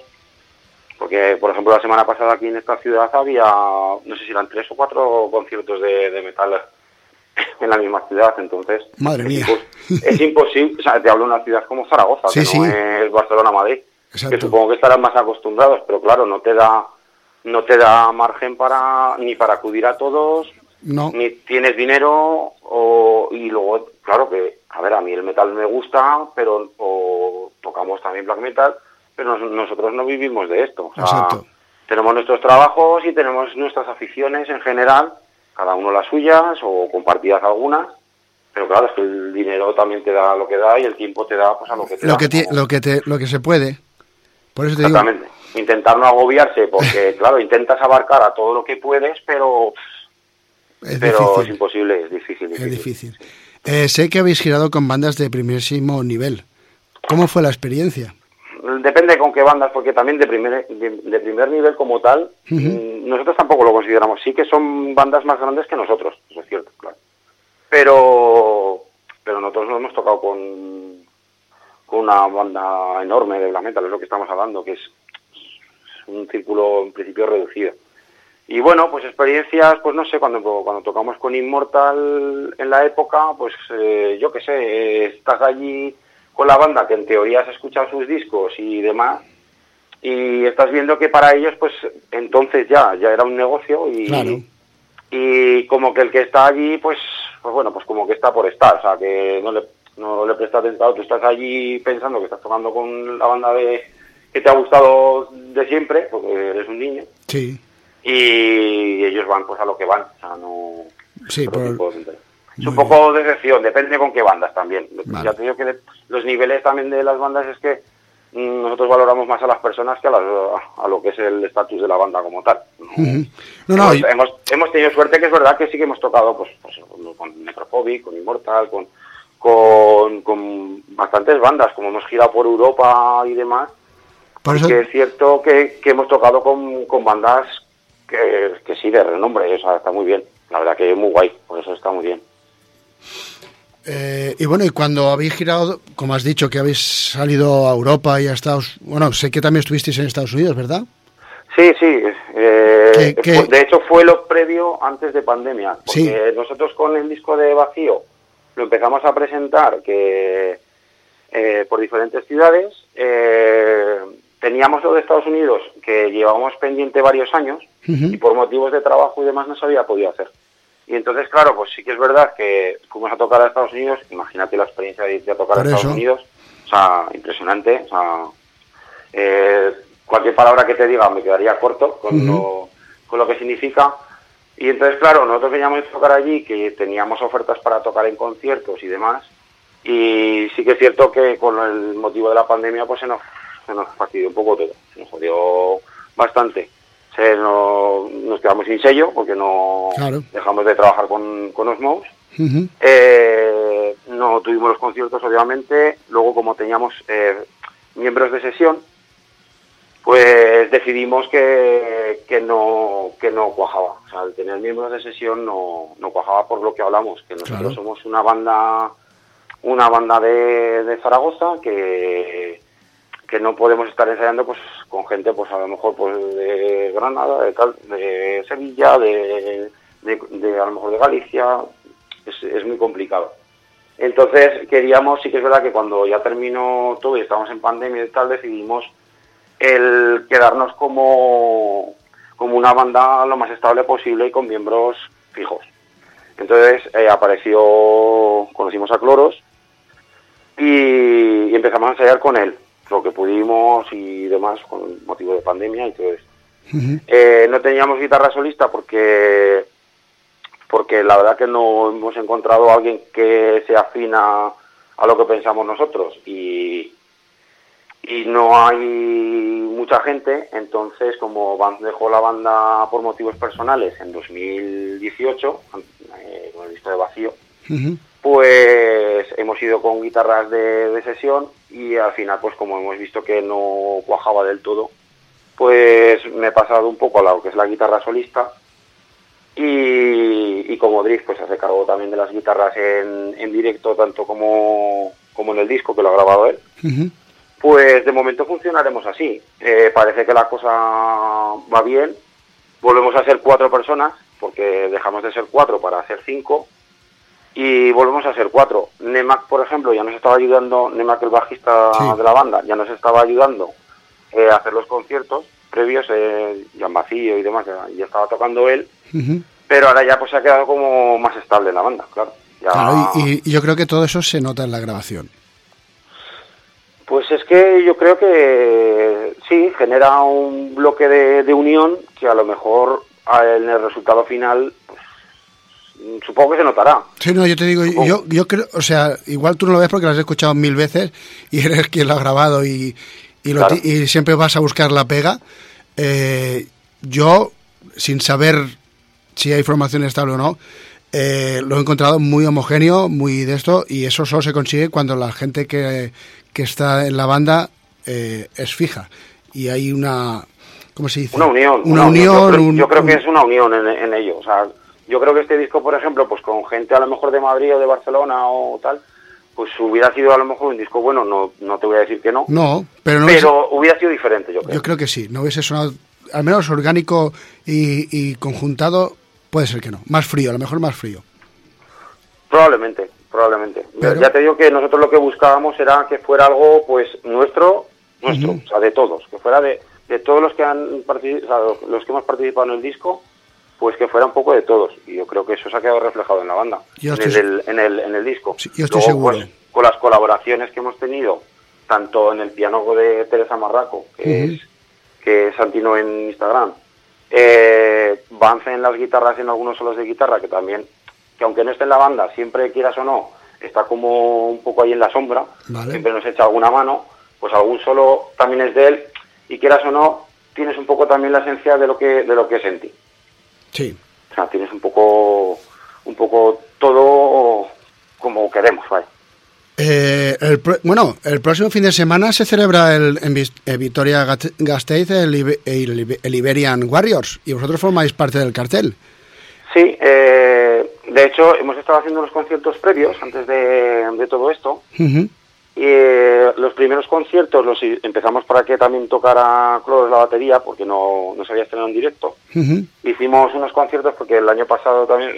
porque por ejemplo la semana pasada aquí en esta ciudad había, no sé si eran tres o cuatro conciertos de, de metal [LAUGHS] en la misma ciudad, entonces Madre mía. es imposible, o sea, te hablo de una ciudad como Zaragoza, Sí, que sí. no es Barcelona-Madrid, Exacto. que supongo que estarán más acostumbrados, pero claro, no te da no te da margen para ni para acudir a todos, No. ni tienes dinero o, y luego, claro que, a ver, a mí el metal me gusta, pero o tocamos también black metal, pero nos- nosotros no vivimos de esto. O sea, Exacto. tenemos nuestros trabajos y tenemos nuestras aficiones en general, cada uno las suyas o compartidas algunas, pero claro, es que el dinero también te da lo que da y el tiempo te da pues a lo que te Lo da. que, como- lo, que te, lo que se puede. Por eso te digo. Exactamente. Intentar no agobiarse, porque [LAUGHS] claro, intentas abarcar a todo lo que puedes, pero, Es pero es imposible, es difícil. Es difícil. Eh, sé que habéis girado con bandas de primerísimo nivel. ¿Cómo fue la experiencia? Depende con qué bandas, porque también de primer, de, de primer nivel como tal, mm, nosotros tampoco lo consideramos. Sí que son bandas más grandes que nosotros, eso es cierto, claro. Pero, pero nosotros no hemos tocado con, con una banda enorme de black metal, es lo que estamos hablando, que es un círculo en principio reducido. Y bueno, pues experiencias, pues no sé, cuando, cuando tocamos con Immortal en la época, pues eh, yo qué sé, eh, estás allí con la banda que en teoría has escuchado sus discos y demás, y estás viendo que para ellos, pues entonces ya, ya era un negocio y, Claro. y como que el que está allí, pues, pues bueno, pues como que está por estar, o sea, que no le, no le prestas atención, tú estás allí pensando que estás tocando con la banda de que te ha gustado de siempre, porque eres un niño, Sí, y ellos van pues a lo que van, o sea, no... Sí, por-. Es Muy un poco de decepción, depende con qué bandas también. Vale. Ya te digo que de- los niveles también de las bandas es que mm, nosotros valoramos más a las personas que a, las- a lo que es el estatus de la banda como tal. hemos, y- hemos, hemos tenido suerte que es verdad que sí que hemos tocado pues, pues, con Necrophobic, con Immortal, con, con, con bastantes bandas, como hemos girado por Europa y demás, eso, que es cierto que, que hemos tocado con, con bandas que, que sí, de renombre, o sea, está muy bien. La verdad que es muy guay, por eso está muy bien. Eh, y bueno, y cuando habéis girado, como has dicho, que habéis salido a Europa y a Estados bueno, sé que también estuvisteis en Estados Unidos, ¿verdad? Sí, sí. eh, ¿Qué- qué? fue- de hecho, fue lo previo antes de pandemia. Porque Sí. nosotros con el disco de Vacío lo empezamos a presentar que eh, por diferentes ciudades. eh, teníamos lo de Estados Unidos que llevábamos pendiente varios años y por motivos de trabajo y demás no se había podido hacer. Y entonces, claro, pues sí que es verdad que fuimos a tocar a Estados Unidos. Imagínate la experiencia de irte a tocar Por a Estados eso. Unidos. O sea, impresionante. O sea, eh, cualquier palabra que te diga me quedaría corto con, lo, con lo que significa. Y entonces, claro, nosotros veníamos a tocar allí, que teníamos ofertas para tocar en conciertos y demás. Y sí que es cierto que con el motivo de la pandemia, pues se nos, se nos fastidió un poco todo. Se nos jodió bastante. Se nos, nos quedamos sin sello porque no Claro. dejamos de trabajar con, con Osmos. Ujú. Eh, no tuvimos los conciertos, obviamente. Luego, como teníamos eh, miembros de sesión, pues decidimos que, que no que no cuajaba. O sea, el tener miembros de sesión no, no cuajaba por lo que hablamos, que nosotros Claro. somos una banda una banda de, de Zaragoza que que no podemos estar ensayando pues con gente pues a lo mejor pues de Granada, de, tal, de Sevilla, de, de, a lo mejor de Galicia, es, es muy complicado. Entonces queríamos, sí que es verdad que cuando ya terminó todo y estábamos en pandemia y tal, decidimos el quedarnos como, como una banda lo más estable posible y con miembros fijos. Entonces eh, apareció, conocimos a Cloros y empezamos a ensayar con él, lo que pudimos y demás, con motivo de pandemia y todo eso. Ujú. Eh, no teníamos guitarra solista porque porque la verdad que no hemos encontrado a alguien que se afina a lo que pensamos nosotros y, y no hay mucha gente, entonces como dejó la banda por motivos personales en 2018, eh, con el disco de vacío, pues hemos ido con guitarras de, de sesión y al final pues como hemos visto que no cuajaba del todo pues me he pasado un poco a lo que es la guitarra solista y, y como Drift pues se hace cargo también de las guitarras en, en directo tanto como, como en el disco que lo ha grabado él pues de momento funcionaremos así. Eh, parece que la cosa va bien. Volvemos a ser cuatro personas, porque dejamos de ser cuatro para ser cinco. Y volvemos a ser cuatro. Nemac, por ejemplo, ya nos estaba ayudando, Nemac, el bajista Sí. de la banda, ya nos estaba ayudando eh, a hacer los conciertos previos, eh, ya en vacío y demás, ya, ya estaba tocando él. Pero ahora ya pues se ha quedado como más estable en la banda, claro. Ya- Claro, y, yo creo que todo eso se nota en la grabación. Pues es que yo creo que sí, genera un bloque de, de unión que a lo mejor en el resultado final, pues, supongo que se notará. Sí, no, yo te digo, Supongo. yo, yo creo, o sea, igual tú no lo ves porque lo has escuchado mil veces [LAUGHS] y eres quien lo ha grabado y, y, lo Claro. y siempre vas a buscar la pega. Eh, yo, sin saber si hay formación estable o no, eh, lo he encontrado muy homogéneo, muy de esto, y eso solo se consigue cuando la gente que, que está en la banda eh, es fija. Y hay una, ¿cómo se dice? Una unión. Una, unión. Yo creo, un- yo creo que es una unión en, en ello. O sea, yo creo que este disco, por ejemplo, pues con gente a lo mejor de Madrid o de Barcelona o tal, pues hubiera sido a lo mejor un disco bueno, no, no te voy a decir que no, No, pero no pero hubiera sido diferente, yo creo. Yo creo que sí, no hubiese sonado, al menos orgánico y, y conjuntado, puede ser que no. Más frío, a lo mejor más frío. Probablemente, probablemente. Pero- Ya te digo que nosotros lo que buscábamos era que fuera algo, pues, nuestro, nuestro, o sea, de todos, que fuera de, de todos los que han partici- o sea, los- los que hemos participado en el disco, pues que fuera un poco de todos. Y yo creo que eso se ha quedado reflejado en la banda, Yo en, estoy el, en, el, en el disco. Sí, yo estoy Luego, seguro. pues, con las colaboraciones que hemos tenido, tanto en el piano de Teresa Marraco, que, es, que es Santino en Instagram, eh, Vance en las guitarras, en algunos solos de guitarra, que también, que aunque no esté en la banda, siempre quieras o no, está como un poco ahí en la sombra, Vale. siempre nos echa alguna mano, pues algún solo también es de él, y quieras o no, tienes un poco también la esencia de lo que, de lo que sentí. Sí. O sea, tienes un poco, un poco todo como queremos, ¿vale? Eh, el bueno, el próximo fin de semana se celebra el, en Vis- eh, Gasteiz el, Ibe- el Ibe- el Iberian Warriors y vosotros formáis parte del cartel. Sí, eh, de hecho hemos estado haciendo unos conciertos previos antes de, de todo esto. Y eh, los primeros conciertos los empezamos para que también tocara Cloros la batería, porque no, no se había estrenado en directo. Hicimos unos conciertos porque el año pasado también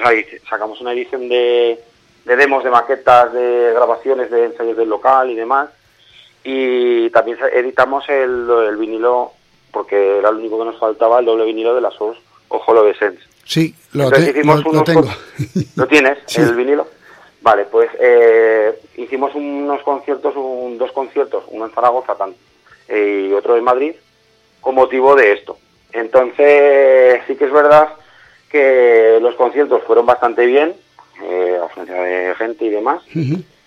sacamos una edición de, de demos, de maquetas, de grabaciones de ensayos del local y demás. Y también editamos el, el vinilo, porque era lo único que nos faltaba, el doble vinilo de las SOS o Holodescence. Sí, lo, Entonces te- hicimos lo- tengo. ¿Lo tienes, [LAUGHS] Sí. el vinilo? Vale, pues eh, hicimos unos conciertos, un- dos conciertos, uno en Zaragoza y otro en Madrid, con motivo de esto. Entonces, sí que es verdad que los conciertos fueron bastante bien, eh, afluencia de gente y demás.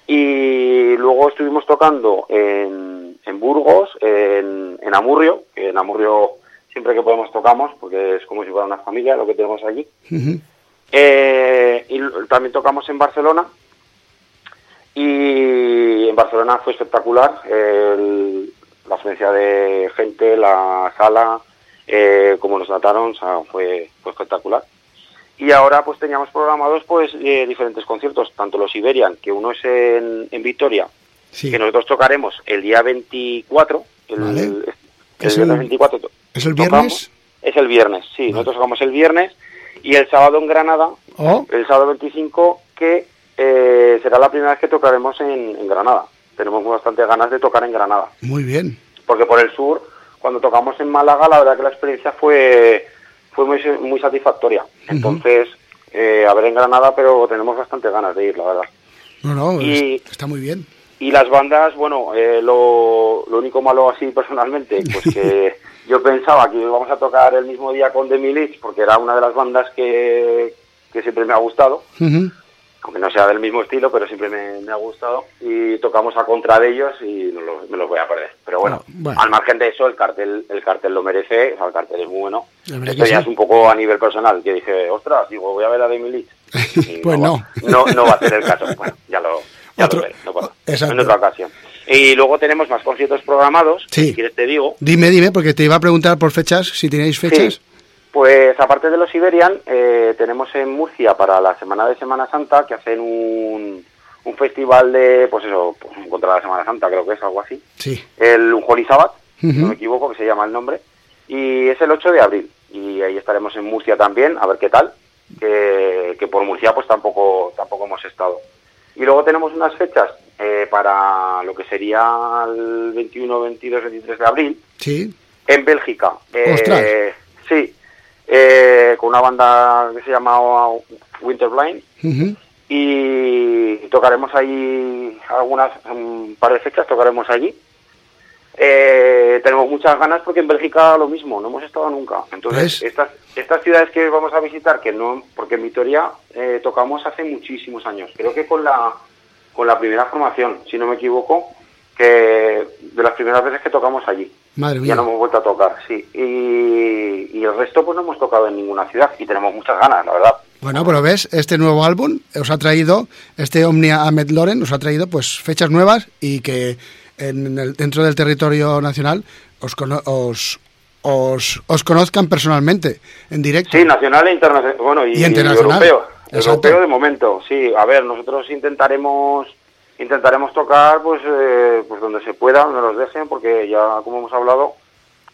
Y luego estuvimos tocando en, en Burgos, en, en Amurrio, que en Amurrio siempre que podemos tocamos, porque es como si fuera una familia lo que tenemos allí. Eh, y también tocamos en Barcelona. Y en Barcelona fue espectacular. el- la afluencia de gente, la sala, eh, como nos trataron, o sea, fue, fue espectacular. Y ahora pues teníamos programados pues eh, diferentes conciertos, tanto los Iberian, que uno es en, en Vitoria, Sí. que nosotros tocaremos el día 24, el, Vale. el ¿Es viernes el- 24 to- ¿Es el tocamos. viernes? Es el viernes, sí, nosotros tocamos el viernes y el sábado en Granada, Oh, el sábado 25, que eh, será la primera vez que tocaremos en, en Granada. Tenemos bastante ganas de tocar en Granada, muy bien. porque por el sur, cuando tocamos en Málaga, la verdad que la experiencia fue, fue muy, muy satisfactoria. Entonces, eh, a ver en Granada, pero tenemos bastante ganas de ir, la verdad. No, no, Y- es- está muy bien. Y las bandas, bueno, eh, lo, lo único malo así personalmente, pues que [LAUGHS] yo pensaba que íbamos a tocar el mismo día con The Milic, porque era una de las bandas que, que siempre me ha gustado, Ujú. Aunque no sea del mismo estilo, pero siempre me, me ha gustado, y tocamos a contra de ellos y no los- me los voy a perder. Pero bueno, Ah, bueno. al margen de eso, el cartel el cartel lo merece, o sea, el cartel es muy bueno. Esto ya es un poco a nivel personal, que dije, ostras, digo, voy a ver a Milic. [LAUGHS] Y Pues va- no. no. No va a ser el caso. Bueno, ya lo, ya Otro- lo veré, no pasa. En otra ocasión. Y luego tenemos más conciertos programados, Sí. si quieres te digo. Dime, dime, porque te iba a preguntar por fechas, si tenéis fechas. Sí. Pues aparte de los Iberian, eh, tenemos en Murcia para la semana de Semana Santa que hacen un, un festival de, pues eso, pues, contra la Semana Santa, creo que es algo así. Sí. El Ujú. no me equivoco, que se llama el nombre. Y es el 8 de abril. Y ahí estaremos en Murcia también, a ver qué tal. Que, que por Murcia pues tampoco, tampoco hemos estado. Y luego tenemos unas fechas eh, para lo que sería el 21, 22, 23 de abril Sí. en Bélgica. Eh. Sí, eh, con una banda que se llama Winterblind y tocaremos allí algunas, un par de fechas tocaremos allí. Eh, tenemos muchas ganas porque en Bélgica lo mismo, no hemos estado nunca. Entonces, ¿Ves? estas, estas ciudades que vamos a visitar, que no, porque en Vitoria eh, tocamos hace muchísimos años, creo que con la, con la primera formación, si no me equivoco, que de las primeras veces que tocamos allí. Madre Ya mía. no hemos vuelto a tocar, sí. Y, y el resto pues no hemos tocado en ninguna ciudad y tenemos muchas ganas, la verdad. Bueno, pero ves, este nuevo álbum os ha traído, este Omnia Ahmed Loren os ha traído pues fechas nuevas y que en el, dentro del territorio nacional os, cono- os, os, os conozcan personalmente, en directo. Sí, nacional e internacional. Bueno, y, Y internacional. europeo. Exacto. Europeo de momento, sí. A ver, nosotros intentaremos intentaremos tocar pues eh, pues donde se pueda, donde nos dejen, porque ya como hemos hablado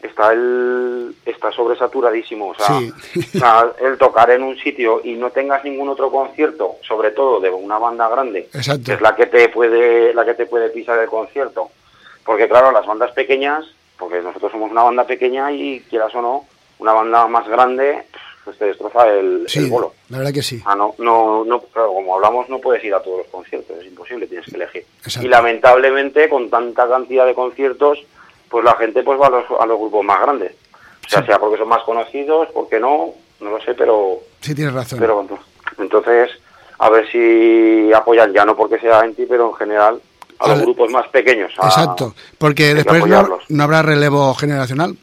está el está sobresaturadísimo. O sea, Sí. o sea, [LAUGHS] el tocar en un sitio y no tengas ningún otro concierto, sobre todo de una banda grande, Exacto. que es la que te puede la que te puede pisar el concierto. Porque claro, las bandas pequeñas, porque nosotros somos una banda pequeña y quieras o no, una banda más grande te destroza el, Sí, el bolo. la verdad que sí. Ah, no, no, no, claro, como hablamos, no puedes ir a todos los conciertos, es imposible, tienes que elegir. Exacto. Y lamentablemente, con tanta cantidad de conciertos, pues la gente pues va a los, a los grupos más grandes. O sea, Sí. sea porque son más conocidos, porque no, no lo sé, pero, Sí, tienes razón. pero ento- entonces, a ver si apoyan ya no porque sea en ti, pero en general a los grupos más pequeños. a- Exacto, porque después no, no habrá relevo generacional.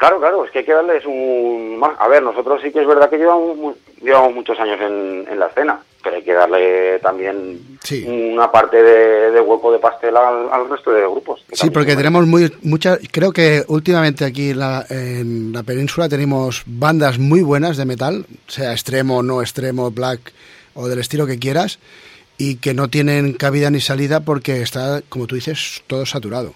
Claro, claro, es que hay que darles un... más- A ver, nosotros sí que es verdad que llevamos, llevamos muchos años en, en la escena, pero hay que darle también Sí. una parte de, de hueco de pastel al, al resto de grupos. Sí, porque tenemos muy muchas, creo que últimamente aquí en la, en la península tenemos bandas muy buenas de metal, sea extremo, no extremo, black o del estilo que quieras, y que no tienen cabida ni salida porque está, como tú dices, todo saturado.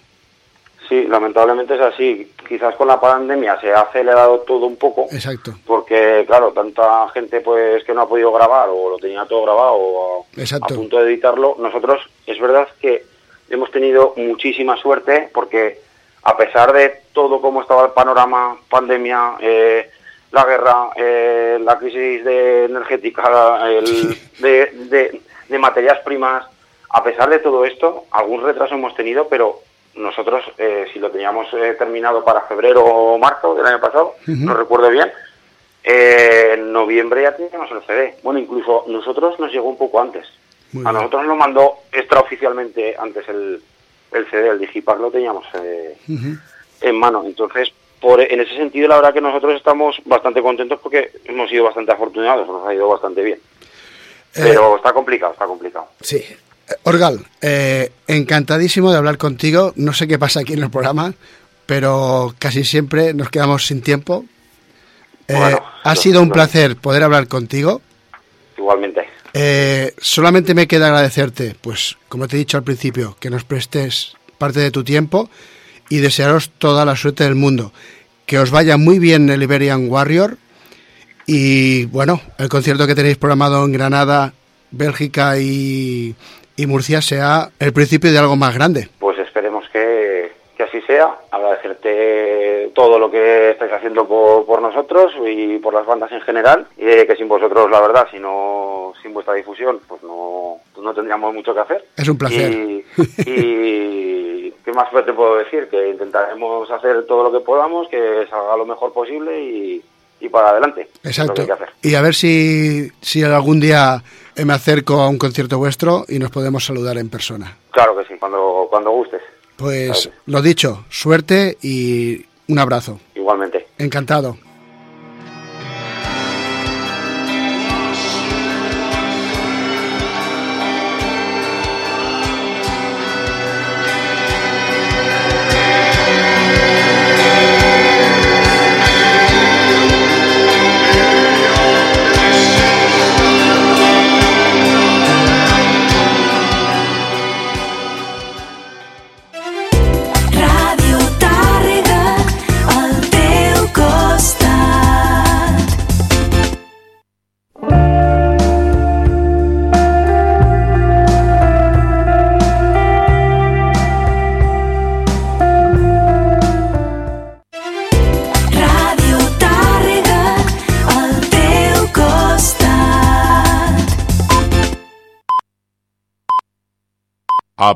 Sí, lamentablemente es así. Quizás con la pandemia se ha acelerado todo un poco. Exacto. Porque, claro, tanta gente pues que no ha podido grabar o lo tenía todo grabado o a, Exacto. a punto de editarlo, nosotros es verdad que hemos tenido muchísima suerte porque a pesar de todo como estaba el panorama, pandemia, eh, la guerra, eh, la crisis de energética, el, de, de- de materias primas, a pesar de todo esto, algún retraso hemos tenido, pero nosotros, eh, si lo teníamos eh, terminado para febrero o marzo del año pasado, no recuerdo bien, eh, en noviembre ya teníamos el CD. Bueno, incluso nosotros nos llegó un poco antes. Muy a bien. nosotros nos lo mandó extraoficialmente antes el, el CD, el Digipack lo teníamos eh, Ujú. en mano. Entonces, por, en ese sentido, la verdad que nosotros estamos bastante contentos porque hemos sido bastante afortunados, nos ha ido bastante bien. Pero está complicado, está complicado. Sí. Orgal, eh, encantadísimo de hablar contigo. No sé qué pasa aquí en el programa, pero casi siempre nos quedamos sin tiempo. Eh, Bueno, ha sido un placer poder hablar contigo. Igualmente. Eh, solamente me queda agradecerte, pues como te he dicho al principio, que nos prestes parte de tu tiempo y desearos toda la suerte del mundo. Que os vaya muy bien el Iberian Warrior y bueno, el concierto que tenéis programado en Granada, Bélgica y, y Murcia sea el principio de algo más grande. Pues esperemos que, que así sea. Agradecerte todo lo que estáis haciendo por, por nosotros y por las bandas en general. Y eh, que sin vosotros, la verdad, si no, sin vuestra difusión, pues no, no tendríamos mucho que hacer. Es un placer. Y, y [LAUGHS] ¿qué más te puedo decir? Que intentaremos hacer todo lo que podamos, que salga lo mejor posible y, y para adelante. Que Exacto. que. Y a ver si, si algún día me acerco a un concierto vuestro y nos podemos saludar en persona. Claro que sí, cuando, cuando gustes. Pues lo dicho, suerte y un abrazo. Igualmente. Encantado.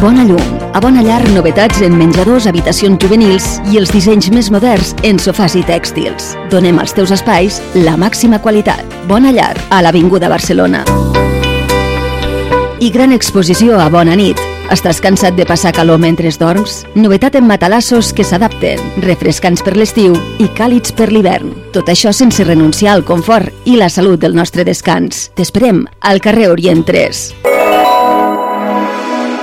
Bona Llum. A Bona Llar, novetats en menjadors, habitacions juvenils i els dissenys més moderns en sofàs i tèxtils. Donem als teus espais la màxima qualitat. Bona Llar, a l'Avinguda Barcelona. I gran exposició a Bona Nit. Estàs cansat de passar calor mentre dorms? Novetat en matalassos que s'adapten, refrescants per l'estiu i càlids per l'hivern. Tot això sense renunciar al confort i la salut del nostre descans. T'esperem al carrer Orient 3.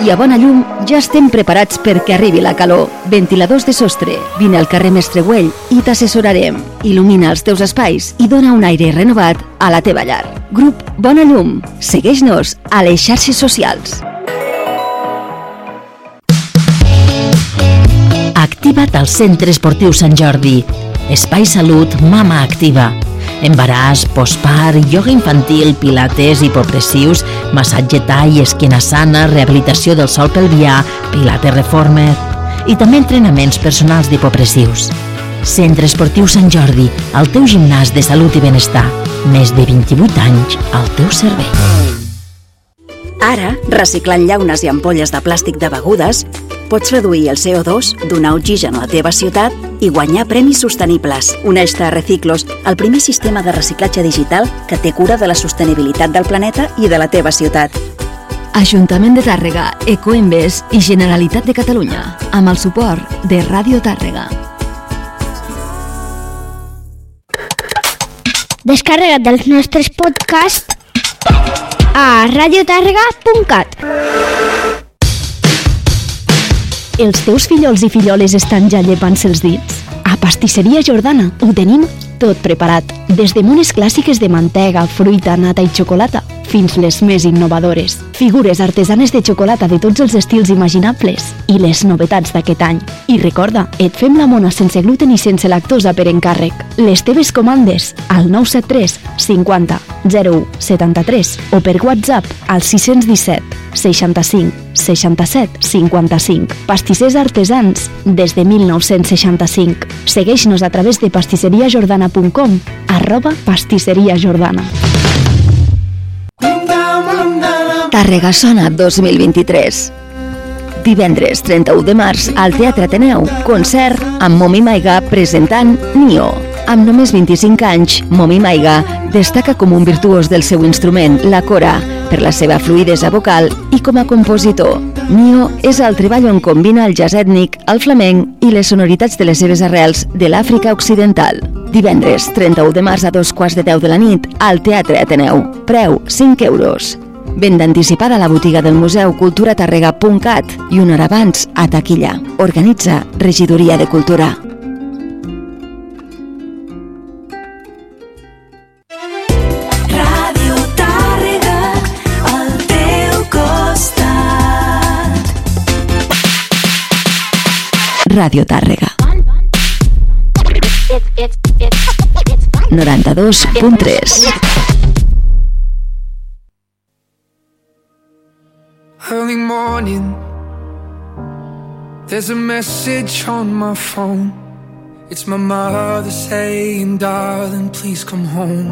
I a Bona Llum ja estem preparats perquè arribi la calor. Ventiladors de sostre. Vine al carrer Mestre Güell i t'assessorarem. Il·lumina els teus espais i dona un aire renovat a la teva llar. Grup Bona Llum. Segueix-nos a les xarxes socials. Activa't al Centre Esportiu Sant Jordi. Espai Salut Mama Activa. Embaràs, postpart, ioga infantil, pilates, hipopressius, massatge tall, esquena sana, rehabilitació del sol pelvià, pilates reformer i també entrenaments personals d'hipopressius. Centre Esportiu Sant Jordi, el teu gimnàs de salut i benestar. Més de 28 anys al teu servei. Ara, reciclant llaunes i ampolles de plàstic de begudes, pots reduir el CO2, donar oxigen a la teva ciutat i guanyar premis sostenibles. Uneix-te a Reciclos, el primer sistema de reciclatge digital que té cura de la sostenibilitat del planeta i de la teva ciutat. Ajuntament de Tàrrega, Ecoembes i Generalitat de Catalunya, amb el suport de Ràdio Tàrrega. Descarrega't dels nostres podcasts a radiotàrrega.cat. Els teus fillols i filloles estan ja llepant-se els dits? A Pastisseria Jordana ho tenim tot preparat. Des de mones clàssiques de mantega, fruita, nata i xocolata, fins les més innovadores. Figures artesanes de xocolata de tots els estils imaginables i les novetats d'aquest any. I recorda, et fem la mona sense gluten i sense lactosa per encàrrec. Les teves comandes al 973 50 01 73 o per WhatsApp al 617 65 67 55. Pastissers artesans des de 1965. Segueix-nos a través de pastisseriajordana.com arroba pastisseria jordana. Tàrrega Sona 2023. Divendres 31 de març al Teatre Ateneu, concert amb Momi Maiga presentant Nio. Amb només 25 anys, Momi Maiga destaca com un virtuós del seu instrument, la cora, per la seva fluidesa vocal i com a compositor. Nio és el treball on combina el jazz ètnic, el flamenc i les sonoritats de les seves arrels de l'Àfrica Occidental. Divendres 31 de març a dos quarts de 10 de la nit al Teatre Ateneu. Preu 5 euros. Venda anticipada a la botiga del Museu culturatarrega.cat i una hora abans a taquilla. Organitza Regidoria de Cultura. Ràdio Tàrrega. 92.3 Early morning, there's a message on my phone. It's my mother saying, Darling, please come home.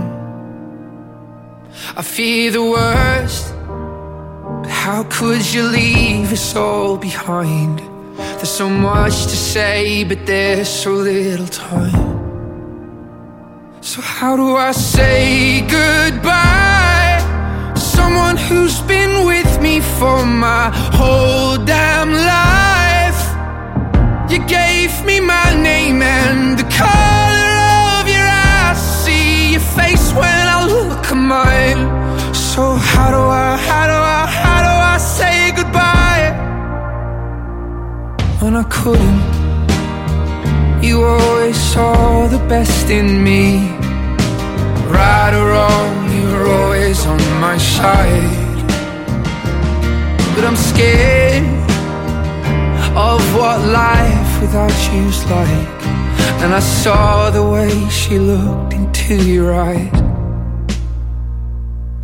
I fear the worst, but how could you leave us all behind? There's so much to say, but there's so little time. So, how do I say goodbye? to Someone who's been with me for my whole damn life. You gave me my name and the color of your eyes. See your face when I look at mine. So how do I, how do I, how do I when I couldn't? You always saw the best in me. Right or wrong, you were always on my side. But I'm scared of what life without you's like. And I saw the way she looked into your eyes.